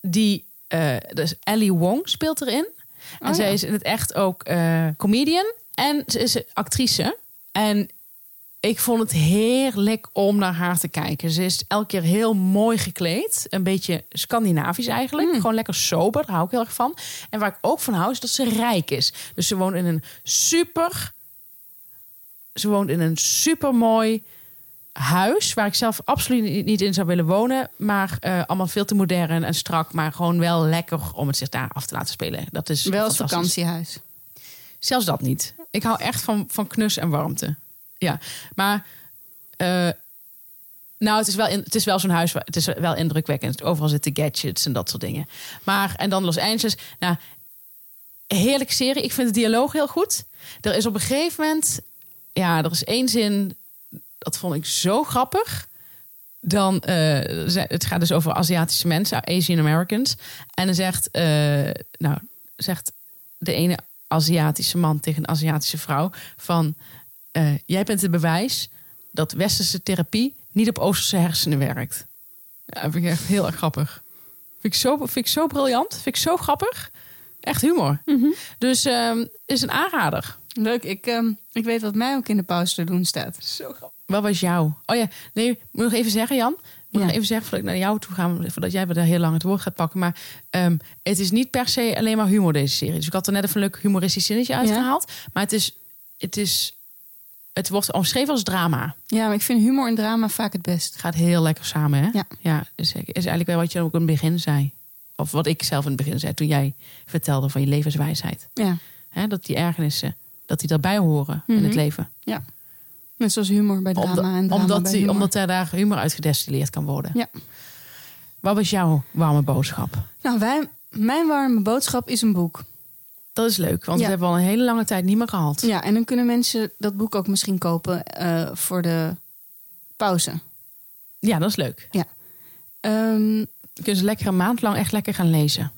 Speaker 1: die, eh, dus Ellie Wong speelt erin. En
Speaker 2: Oh,
Speaker 1: zij
Speaker 2: ja.
Speaker 1: is in het echt ook eh, comedian. En ze is actrice. En ik vond het heerlijk om naar haar te kijken. Ze is elke keer heel mooi gekleed. Een beetje Scandinavisch eigenlijk. Gewoon lekker sober, daar hou ik heel erg van. En waar ik ook van hou, is dat ze rijk is. Dus ze woont in een super... Ze woont in een super mooi huis... waar ik zelf absoluut niet- in zou willen wonen. Maar eh, allemaal veel te modern en strak. Maar gewoon wel lekker om het zich daar af te laten spelen. Dat is
Speaker 2: Wel als vakantiehuis.
Speaker 1: Zelfs dat niet. Ik hou echt van, van knus en warmte. Ja, maar... eh, nou, het is wel, in, het is wel zo'n huis... waar- Het is wel indrukwekkend. Overal zitten gadgets en dat soort dingen. Maar, en dan Los Angeles. Nou, heerlijke serie. Ik vind de dialoog heel goed. Er is op een gegeven moment... Ja, er is één zin... Dat vond ik zo grappig. Dan, eh, het gaat dus over Aziatische mensen, Asian Americans. En dan zegt, eh, nou, zegt de ene Aziatische man tegen een Aziatische vrouw van, eh, jij bent het bewijs dat westerse therapie niet op Oosterse hersenen werkt. Ja, dat vind ik echt heel erg grappig. Vind ik zo, vind ik zo briljant, vind ik zo grappig. Echt humor. Dus ehm, is een aanrader.
Speaker 2: Leuk, ik, ehm, ik weet wat mij ook in de pauze te doen staat.
Speaker 1: Zo grappig. Wat was jou? Oh ja, nee, moet nog even zeggen, Jan. Moet
Speaker 2: Ja.
Speaker 1: nog even zeggen voordat ik naar jou toe ga, voordat jij weer heel lang het woord gaat pakken. Maar ehm, het is niet per se alleen maar humor deze serie. Dus ik had er net even een leuk humoristisch zinnetje uitgehaald. Maar het is, het is, het wordt omschreven als drama.
Speaker 2: Ja, maar ik vind humor en drama vaak het best.
Speaker 1: Het gaat heel lekker samen, hè?
Speaker 2: Ja.
Speaker 1: ja dus is eigenlijk wel wat je ook in het begin zei. Of wat ik zelf in het begin zei toen jij vertelde van je levenswijsheid.
Speaker 2: Ja,
Speaker 1: Hè, dat die ergernissen, dat die daarbij horen in
Speaker 2: Mhm.
Speaker 1: het leven.
Speaker 2: ja. Net zoals humor bij drama en drama
Speaker 1: omdat,
Speaker 2: bij
Speaker 1: die,
Speaker 2: humor.
Speaker 1: omdat er daar humor uit gedestilleerd kan worden.
Speaker 2: Ja.
Speaker 1: Wat was jouw warme boodschap?
Speaker 2: Nou, wij, mijn warme boodschap is een boek.
Speaker 1: Dat is leuk, want
Speaker 2: Ja.
Speaker 1: we hebben al een hele lange tijd niet meer gehad.
Speaker 2: Ja, en dan kunnen mensen dat boek ook misschien kopen eh, voor de pauze.
Speaker 1: Ja, dat is leuk.
Speaker 2: Ehm,
Speaker 1: Dan kunnen ze lekker een maand lang echt lekker gaan lezen.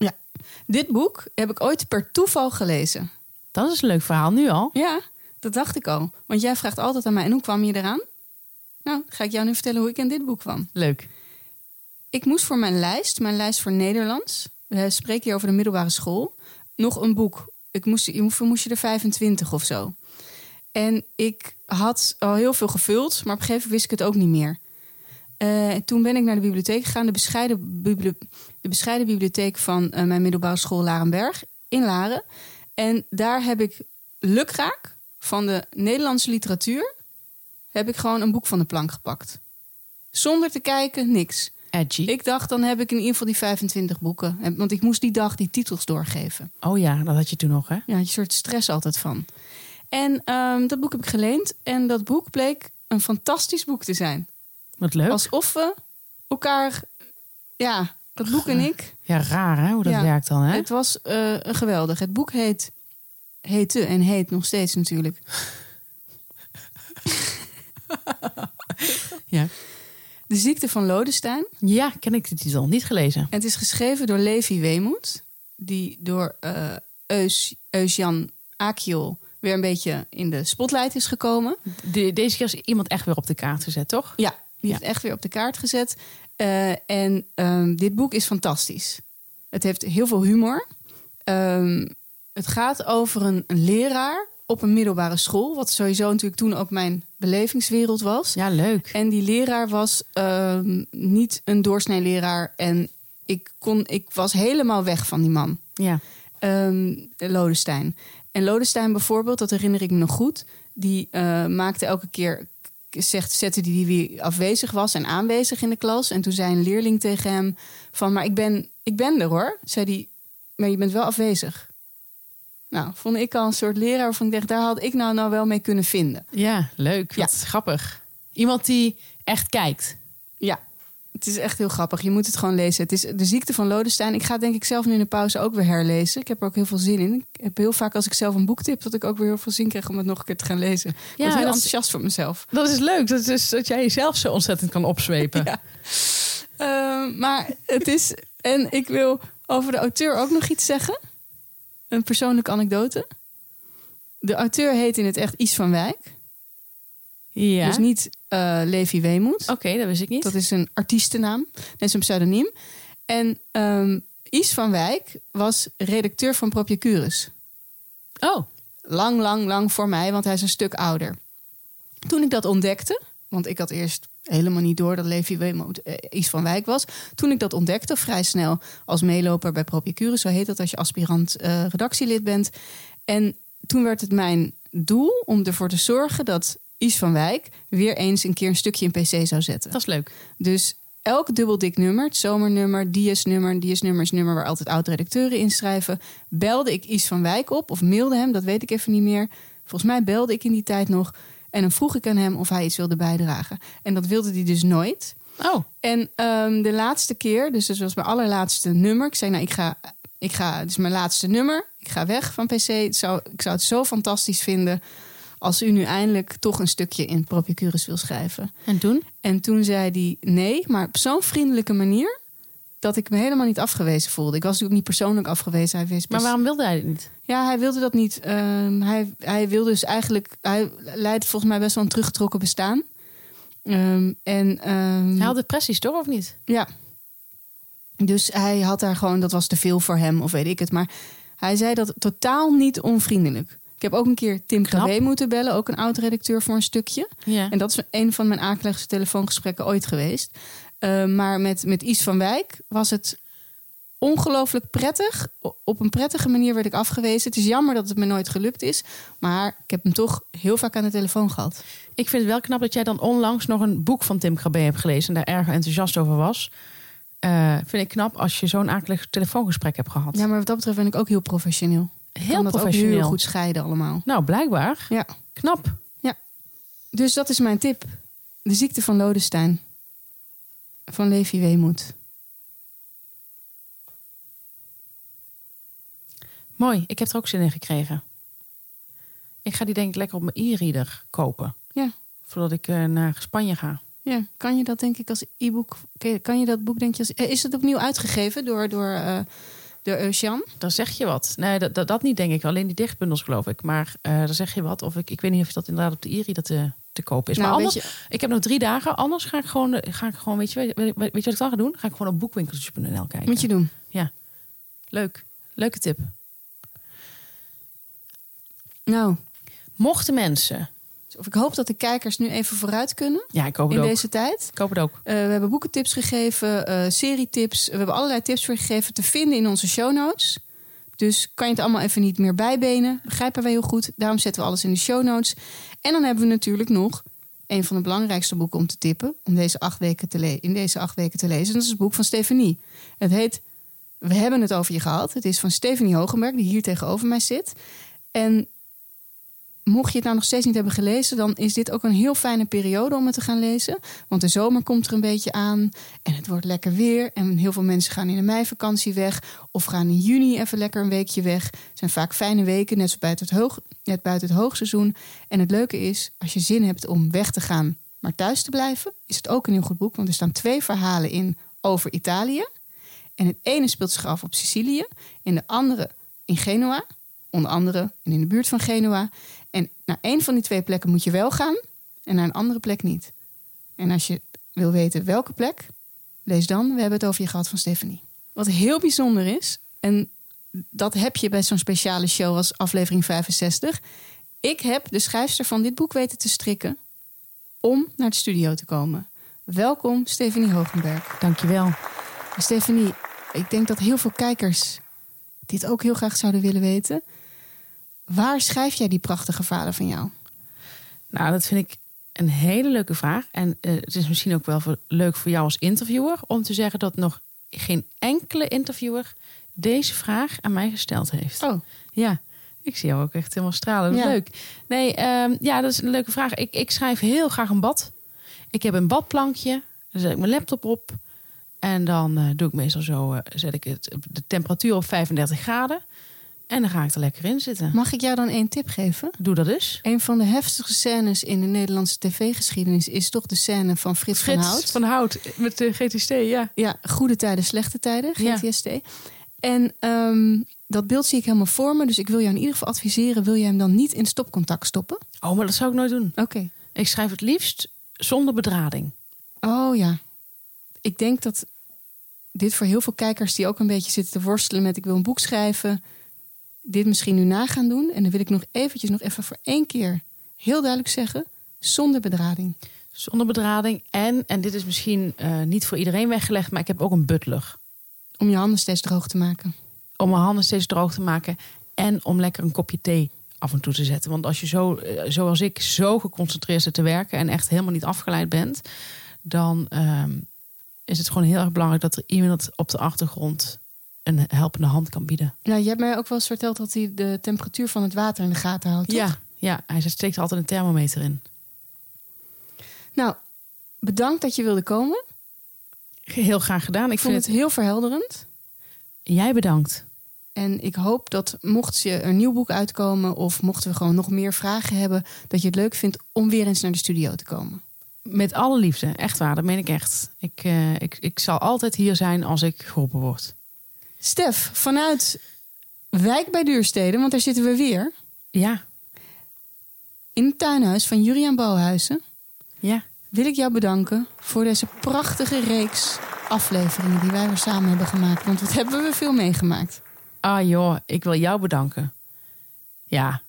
Speaker 2: dit boek heb ik ooit per toeval gelezen.
Speaker 1: Dat is een leuk verhaal nu al.
Speaker 2: Ja, dat dacht ik al. Want jij vraagt altijd aan mij, en hoe kwam je eraan? Nou, ga ik jou nu vertellen hoe ik in dit boek kwam.
Speaker 1: Leuk.
Speaker 2: Ik moest voor mijn lijst, mijn lijst voor Nederlands... we spreken hier over de middelbare school... nog een boek. Ik moest, hoeveel moest je er 25 of zo? En ik had al heel veel gevuld... maar op een gegeven moment wist ik het ook niet meer. Eh, toen ben ik naar de bibliotheek gegaan. De bescheiden, bibli- de bescheiden bibliotheek van eh, mijn middelbare school Larenberg in Laren. En daar heb ik lukraak van de Nederlandse literatuur... heb ik gewoon een boek van de plank gepakt. Zonder te kijken, niks.
Speaker 1: Edgy.
Speaker 2: Ik dacht, dan heb ik in ieder geval die 25 boeken. En- Want ik moest die dag die titels doorgeven.
Speaker 1: Oh ja, dat had je toen nog, hè?
Speaker 2: Ja, je soort stress altijd van. En ehm, dat boek heb ik geleend. En dat boek bleek een fantastisch boek te zijn.
Speaker 1: Wat leuk.
Speaker 2: Alsof we elkaar... Ja, dat boek en ik...
Speaker 1: Ja, raar hè, hoe dat
Speaker 2: Ja.
Speaker 1: werkt dan, hè?
Speaker 2: Het was eh, geweldig. Het boek heet... Heette en heet nog steeds natuurlijk.
Speaker 1: Ja.
Speaker 2: De ziekte van Lodestein.
Speaker 1: ja, ken ik de titel. Niet gelezen.
Speaker 2: En het is geschreven door Levi Weemoed. Die door eh Eus, Eusjan weer een beetje in de spotlight is gekomen.
Speaker 1: De- deze keer is iemand echt weer op de kaart gezet, toch?
Speaker 2: Ja, die
Speaker 1: Ja.
Speaker 2: heeft echt weer op de kaart gezet. Eh, en ehm, dit boek is fantastisch. Het heeft heel veel humor. Ehm, het gaat over een, een leraar op een middelbare school. Wat sowieso natuurlijk toen ook mijn belevingswereld was.
Speaker 1: Ja, leuk.
Speaker 2: En die leraar was ehm, niet een doorsnee leraar. En ik, kon, ik was helemaal weg van die man.
Speaker 1: Ja.
Speaker 2: Ehm, Lodestein. En Lodestein bijvoorbeeld, dat herinner ik me nog goed. Die eh, maakte elke keer zegt, zette hij die wie afwezig was en aanwezig in de klas. En toen zei een leerling tegen hem van, maar ik ben, ik ben er hoor. Zei hij, maar je bent wel afwezig. Nou, vond ik al een soort leraar waarvan ik dacht, daar had ik nou, nou wel mee kunnen vinden.
Speaker 1: Ja, leuk. Wat grappig. Iemand die echt kijkt.
Speaker 2: Ja, het is echt heel grappig. Je moet het gewoon lezen. Het is de ziekte van Lodestein. Ik ga het denk ik zelf nu in de pauze ook weer herlezen. Ik heb er ook heel veel zin in. Ik heb heel vaak als ik zelf een boek tip... dat ik ook weer heel veel zin krijg om het nog een keer te gaan lezen. Ik
Speaker 1: Ja,
Speaker 2: ben heel
Speaker 1: dat is-
Speaker 2: enthousiast voor mezelf.
Speaker 1: Dat is leuk. Dat, is, dat jij jezelf zo ontzettend kan opzwepen.
Speaker 2: Ja. Eh, maar het is... En ik wil over de auteur ook nog iets zeggen. Een persoonlijke anekdote. De auteur heet in het echt Is van Wijk.
Speaker 1: Ja.
Speaker 2: Dus niet eh, Levi Weemoed.
Speaker 1: Oké, dat wist ik niet.
Speaker 2: Dat is een artiestennaam. Dat is een pseudoniem. En ehm Is van Wijk was redacteur van Propiacurus.
Speaker 1: Oh,
Speaker 2: Lang, lang, lang voor mij, want hij is een stuk ouder. Toen ik dat ontdekte, want ik had eerst helemaal niet door dat Levi Weemoed eh, Is van Wijk was. Toen ik dat ontdekte, vrij snel als meeloper bij Propiacurus, zo heet dat als je aspirant eh, redactielid bent. En toen werd het mijn doel om ervoor te zorgen dat Is van Wijk weer eens een keer een stukje in PC zou zetten.
Speaker 1: dat is leuk.
Speaker 2: Dus elk dubbeldik nummer, het zomernummer, DS-nummer, DS-nummer is nummer waar altijd oud-redacteuren inschrijven, belde ik Is van Wijk op of mailde hem, dat weet ik even niet meer. Volgens mij belde ik in die tijd nog en dan vroeg ik aan hem of hij iets wilde bijdragen. En dat wilde hij dus nooit.
Speaker 1: Oh,
Speaker 2: En ehm, de laatste keer, dus dat was mijn allerlaatste nummer. Ik zei, nou, ik ga, ik ga, het is mijn laatste nummer. Ik ga weg van PC. Het zou, ik zou het zo fantastisch vinden als u nu eindelijk toch een stukje in Propicurus wil schrijven.
Speaker 1: en toen?
Speaker 2: En toen zei hij nee, maar op zo'n vriendelijke manier dat ik me helemaal niet afgewezen voelde. Ik was natuurlijk niet persoonlijk afgewezen. Hij wees
Speaker 1: Maar waarom wilde hij het niet?
Speaker 2: Ja, hij wilde dat niet. Ehm, hij, hij wilde dus eigenlijk... Hij leidt volgens mij best wel een teruggetrokken bestaan. Ehm, en ehm,
Speaker 1: Hij had depressies, toch? Of niet?
Speaker 2: ja. Dus hij had daar gewoon, dat was te veel voor hem, of weet ik het. Maar hij zei dat totaal niet onvriendelijk. Ik heb ook een keer Tim. Krabbe moeten bellen, ook een oud-redacteur voor een stukje.
Speaker 1: Ja.
Speaker 2: En dat is een van mijn akeligste telefoongesprekken ooit geweest. Uh, maar met, met Is van Wijk was het ongelooflijk prettig. Op een prettige manier werd ik afgewezen. Het is jammer dat het me nooit gelukt is. Maar ik heb hem toch heel vaak aan de telefoon gehad.
Speaker 1: Ik vind het wel knap dat jij dan onlangs nog een boek van Tim Krabbe hebt gelezen... en daar erg enthousiast over was. Eh, vind ik knap als je zo'n akelig telefoongesprek hebt gehad.
Speaker 2: Ja, maar wat dat betreft ben ik ook heel professioneel.
Speaker 1: Heel
Speaker 2: kan dat ook heel goed scheiden allemaal.
Speaker 1: Nou, blijkbaar.
Speaker 2: Ja.
Speaker 1: Knap.
Speaker 2: Dus dat is mijn tip. De ziekte van Lodestein. Van Levi Weemoed.
Speaker 1: Mooi. Ik heb er ook zin in gekregen. Ik ga die denk ik lekker op mijn e-reader kopen.
Speaker 2: Ja.
Speaker 1: Voordat ik eh, naar Spanje ga.
Speaker 2: Ja, kan je dat denk ik als e-book... kan je- je dat boek denk je als... eh, Is het opnieuw uitgegeven door, door, eh door Eusjan?
Speaker 1: Daar zeg je wat. Nee, dat, dat, dat niet denk ik. Alleen die dichtbundels geloof ik. Maar daar zeg je wat. Of ik, ik weet niet of dat inderdaad op de e-reader te, te kopen is. maar
Speaker 2: Nou,
Speaker 1: anders,
Speaker 2: je,
Speaker 1: ik heb nog drie dagen. Anders ga ik gewoon, eh, ga ik gewoon weet, je, weet, weet, weet je wat ik dan ga doen? Ga ik gewoon op boekwinkeltjes.nl kijken.
Speaker 2: moet je doen.
Speaker 1: Leuk. Leuke tip.
Speaker 2: Nou,
Speaker 1: Mochten mensen...
Speaker 2: of ik hoop dat de kijkers nu even vooruit kunnen
Speaker 1: Ja, ik hoop het
Speaker 2: in
Speaker 1: ook.
Speaker 2: deze tijd.
Speaker 1: Ik hoop het ook.
Speaker 2: Eh, we hebben boekentips gegeven, eh serietips. We hebben allerlei tips voor gegeven te vinden in onze show notes. Dus kan je het allemaal even niet meer bijbenen. Begrijpen wij heel goed. Daarom zetten we alles in de show notes. En dan hebben we natuurlijk nog een van de belangrijkste boeken om te tippen. Om deze acht weken te in deze acht weken te lezen. En dat is het boek van Stefanie. Het heet We hebben het over je gehad. Het is van Stefanie Hogenberg, die hier tegenover mij zit. En mocht je het nou nog steeds niet hebben gelezen, dan is dit ook een heel fijne periode om het te gaan lezen. Want de zomer komt er een beetje aan en het wordt lekker weer. En heel veel mensen gaan in de meivakantie weg of gaan in juni even lekker een weekje weg. Het zijn vaak fijne weken, net, zo buiten het hoog, net buiten het hoogseizoen. En het leuke is, als je zin hebt om weg te gaan, maar thuis te blijven, is het ook een heel goed boek. Want er staan twee verhalen in over Italië. En het ene speelt zich af op Sicilië en de andere in Genua. Onder andere en in de buurt van Genua. En naar één van die twee plekken moet je wel gaan en naar een andere plek niet. En als je wil weten welke plek, lees dan We hebben het over je gehad van Stephanie. Wat heel bijzonder is, en dat heb je bij zo'n speciale show als aflevering 65. Ik heb de schrijfster van dit boek weten te strikken om naar de studio te komen. Welkom, Stephanie Hogenberg.
Speaker 1: Dankjewel.
Speaker 2: Stephanie, ik denk dat heel veel kijkers dit ook heel graag zouden willen weten. Waar schrijf jij die prachtige verhalen van jou?
Speaker 1: Nou, dat vind ik een hele leuke vraag. En eh, het is misschien ook wel voor- leuk voor jou als interviewer om te zeggen dat nog geen enkele interviewer deze vraag aan mij gesteld heeft.
Speaker 2: Oh,
Speaker 1: Ja, ik zie jou ook echt helemaal stralen. Dat is
Speaker 2: Ja.
Speaker 1: leuk. Nee, ehm, ja, dat is een leuke vraag. Ik, ik schrijf heel graag een bad. Ik heb een badplankje. Daar zet ik mijn laptop op. En dan eh, doe ik meestal zo, eh, zet ik het, de temperatuur op 35 graden. En dan ga ik er lekker in zitten.
Speaker 2: mag ik jou dan één tip geven?
Speaker 1: Doe dat dus.
Speaker 2: Een van de heftigste scènes in de Nederlandse tv-geschiedenis is toch de scène van Frits, van Hout.
Speaker 1: van Hout met de GTST, ja.
Speaker 2: Ja, goede tijden, slechte tijden,
Speaker 1: Ja.
Speaker 2: GTST. En ehm, dat beeld zie ik helemaal voor me. Dus ik wil jou in ieder geval adviseren: wil je hem dan niet in stopcontact stoppen?
Speaker 1: Oh, maar dat zou ik nooit doen.
Speaker 2: Oké.
Speaker 1: Ik schrijf het liefst zonder bedrading.
Speaker 2: Oh ja. Ik denk dat dit voor heel veel kijkers die ook een beetje zitten te worstelen met: ik wil een boek schrijven, dit misschien nu na gaan doen. En dan wil ik nog eventjes, nog even voor één keer heel duidelijk zeggen: zonder bedrading.
Speaker 1: Zonder bedrading. En, en dit is misschien eh, niet voor iedereen weggelegd, maar ik heb ook een butler.
Speaker 2: Om je handen steeds droog te maken.
Speaker 1: om mijn handen steeds droog te maken. En om lekker een kopje thee af en toe te zetten. Want als je zo, eh, zoals ik, zo geconcentreerd zit te werken en echt helemaal niet afgeleid bent, dan ehm, is het gewoon heel erg belangrijk dat er iemand op de achtergrond een helpende hand kan bieden.
Speaker 2: Ja, je hebt mij ook wel eens verteld dat hij de temperatuur van het water in de gaten houdt. toch?
Speaker 1: Ja, ja, hij steekt altijd een thermometer in.
Speaker 2: Nou, bedankt dat je wilde komen.
Speaker 1: Heel graag gedaan. Ik
Speaker 2: vond het heel verhelderend.
Speaker 1: Jij bedankt.
Speaker 2: En ik hoop dat mocht je een nieuw boek uitkomen of mochten we gewoon nog meer vragen hebben, dat je het leuk vindt om weer eens naar de studio te komen.
Speaker 1: Met alle liefde. Echt waar, dat meen ik echt. Ik, eh, ik, ik zal altijd hier zijn als ik geholpen word.
Speaker 2: Stef, vanuit Wijk bij Duurstede, want daar zitten we weer,
Speaker 1: Ja,
Speaker 2: in het tuinhuis van Juriaan Bouwhuizen,
Speaker 1: ja.
Speaker 2: wil ik jou bedanken voor deze prachtige reeks afleveringen die wij weer samen hebben gemaakt. Want wat hebben we veel meegemaakt.
Speaker 1: Ah joh, ik wil jou bedanken. Ja,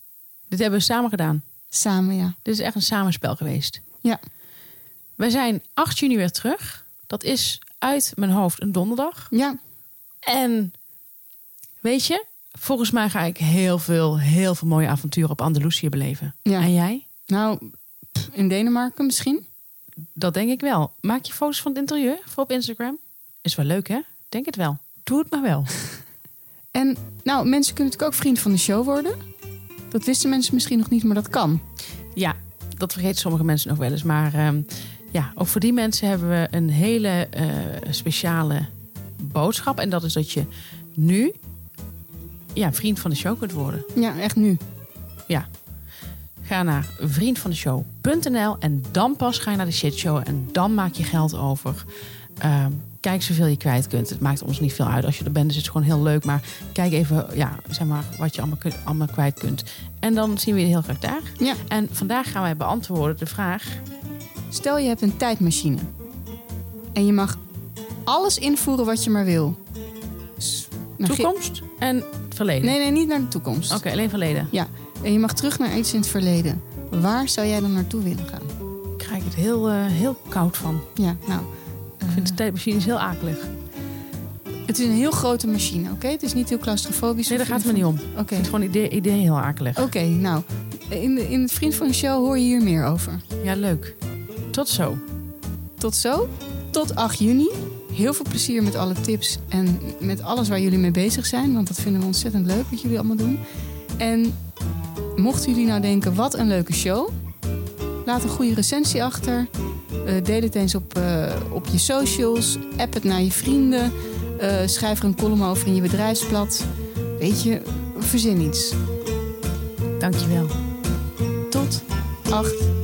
Speaker 1: dit hebben we samen gedaan.
Speaker 2: Samen, ja.
Speaker 1: Dit is echt een samenspel geweest.
Speaker 2: Ja,
Speaker 1: Wij zijn 8 juni weer terug. Dat is uit mijn hoofd een donderdag.
Speaker 2: ja.
Speaker 1: En weet je, volgens mij ga ik heel veel, heel veel mooie avonturen op Andalusië beleven.
Speaker 2: Ja.
Speaker 1: En jij?
Speaker 2: Nou, in Denemarken misschien?
Speaker 1: Dat denk ik wel. Maak je foto's van het interieur voor op Instagram? Is wel leuk hè? Denk het wel. Doe het maar wel.
Speaker 2: En nou, mensen kunnen natuurlijk ook vriend van de show worden. Dat wisten mensen misschien nog niet, maar dat kan.
Speaker 1: Ja, dat vergeten sommige mensen nog wel eens. Maar ehm, ja, ook voor die mensen hebben we een hele eh, speciale boodschap. En dat is dat je nu ja, vriend van de show kunt worden.
Speaker 2: Ja, echt nu.
Speaker 1: Ja. Ga naar vriendvandeshow.nl en dan pas ga je naar de shitshow en dan maak je geld over. Ehm, kijk zoveel je kwijt kunt. Het maakt ons niet veel uit als je er bent. Dus het is gewoon heel leuk. Maar kijk even ja, zeg maar, wat je allemaal, allemaal kwijt kunt. En dan zien we je heel graag daar.
Speaker 2: Ja.
Speaker 1: En vandaag gaan wij beantwoorden de vraag...
Speaker 2: Stel je hebt een tijdmachine. En je mag alles invoeren wat je maar wil. Ge-
Speaker 1: Toekomst en het verleden.
Speaker 2: Nee, nee, niet naar de toekomst.
Speaker 1: Oké, alleen verleden.
Speaker 2: Ja, en je mag terug naar iets in het verleden. Waar zou jij dan naartoe willen gaan?
Speaker 1: Ik krijg het heel, eh, heel koud van.
Speaker 2: Ja, nou.
Speaker 1: Ik vind de tijdmachine heel akelig.
Speaker 2: Het is een heel grote machine, oké? Het is niet heel claustrofobisch.
Speaker 1: Nee, daar gaat het me niet om. Ik
Speaker 2: Oké,
Speaker 1: vind gewoon het idee, idee heel akelig.
Speaker 2: oké, nou. In, de, in het Vriend van de Show hoor je hier meer over.
Speaker 1: Ja, leuk. Tot zo.
Speaker 2: Tot zo. Tot 8 juni. Heel veel plezier met alle tips en met alles waar jullie mee bezig zijn. Want dat vinden we ontzettend leuk wat jullie allemaal doen. En mochten jullie nou denken, wat een leuke show. Laat een goede recensie achter. Eh, deel het eens op, eh, op je socials. App het naar je vrienden. Eh, schrijf er een column over in je bedrijfsblad. Weet je, verzin iets.
Speaker 1: Dankjewel.
Speaker 2: Tot 8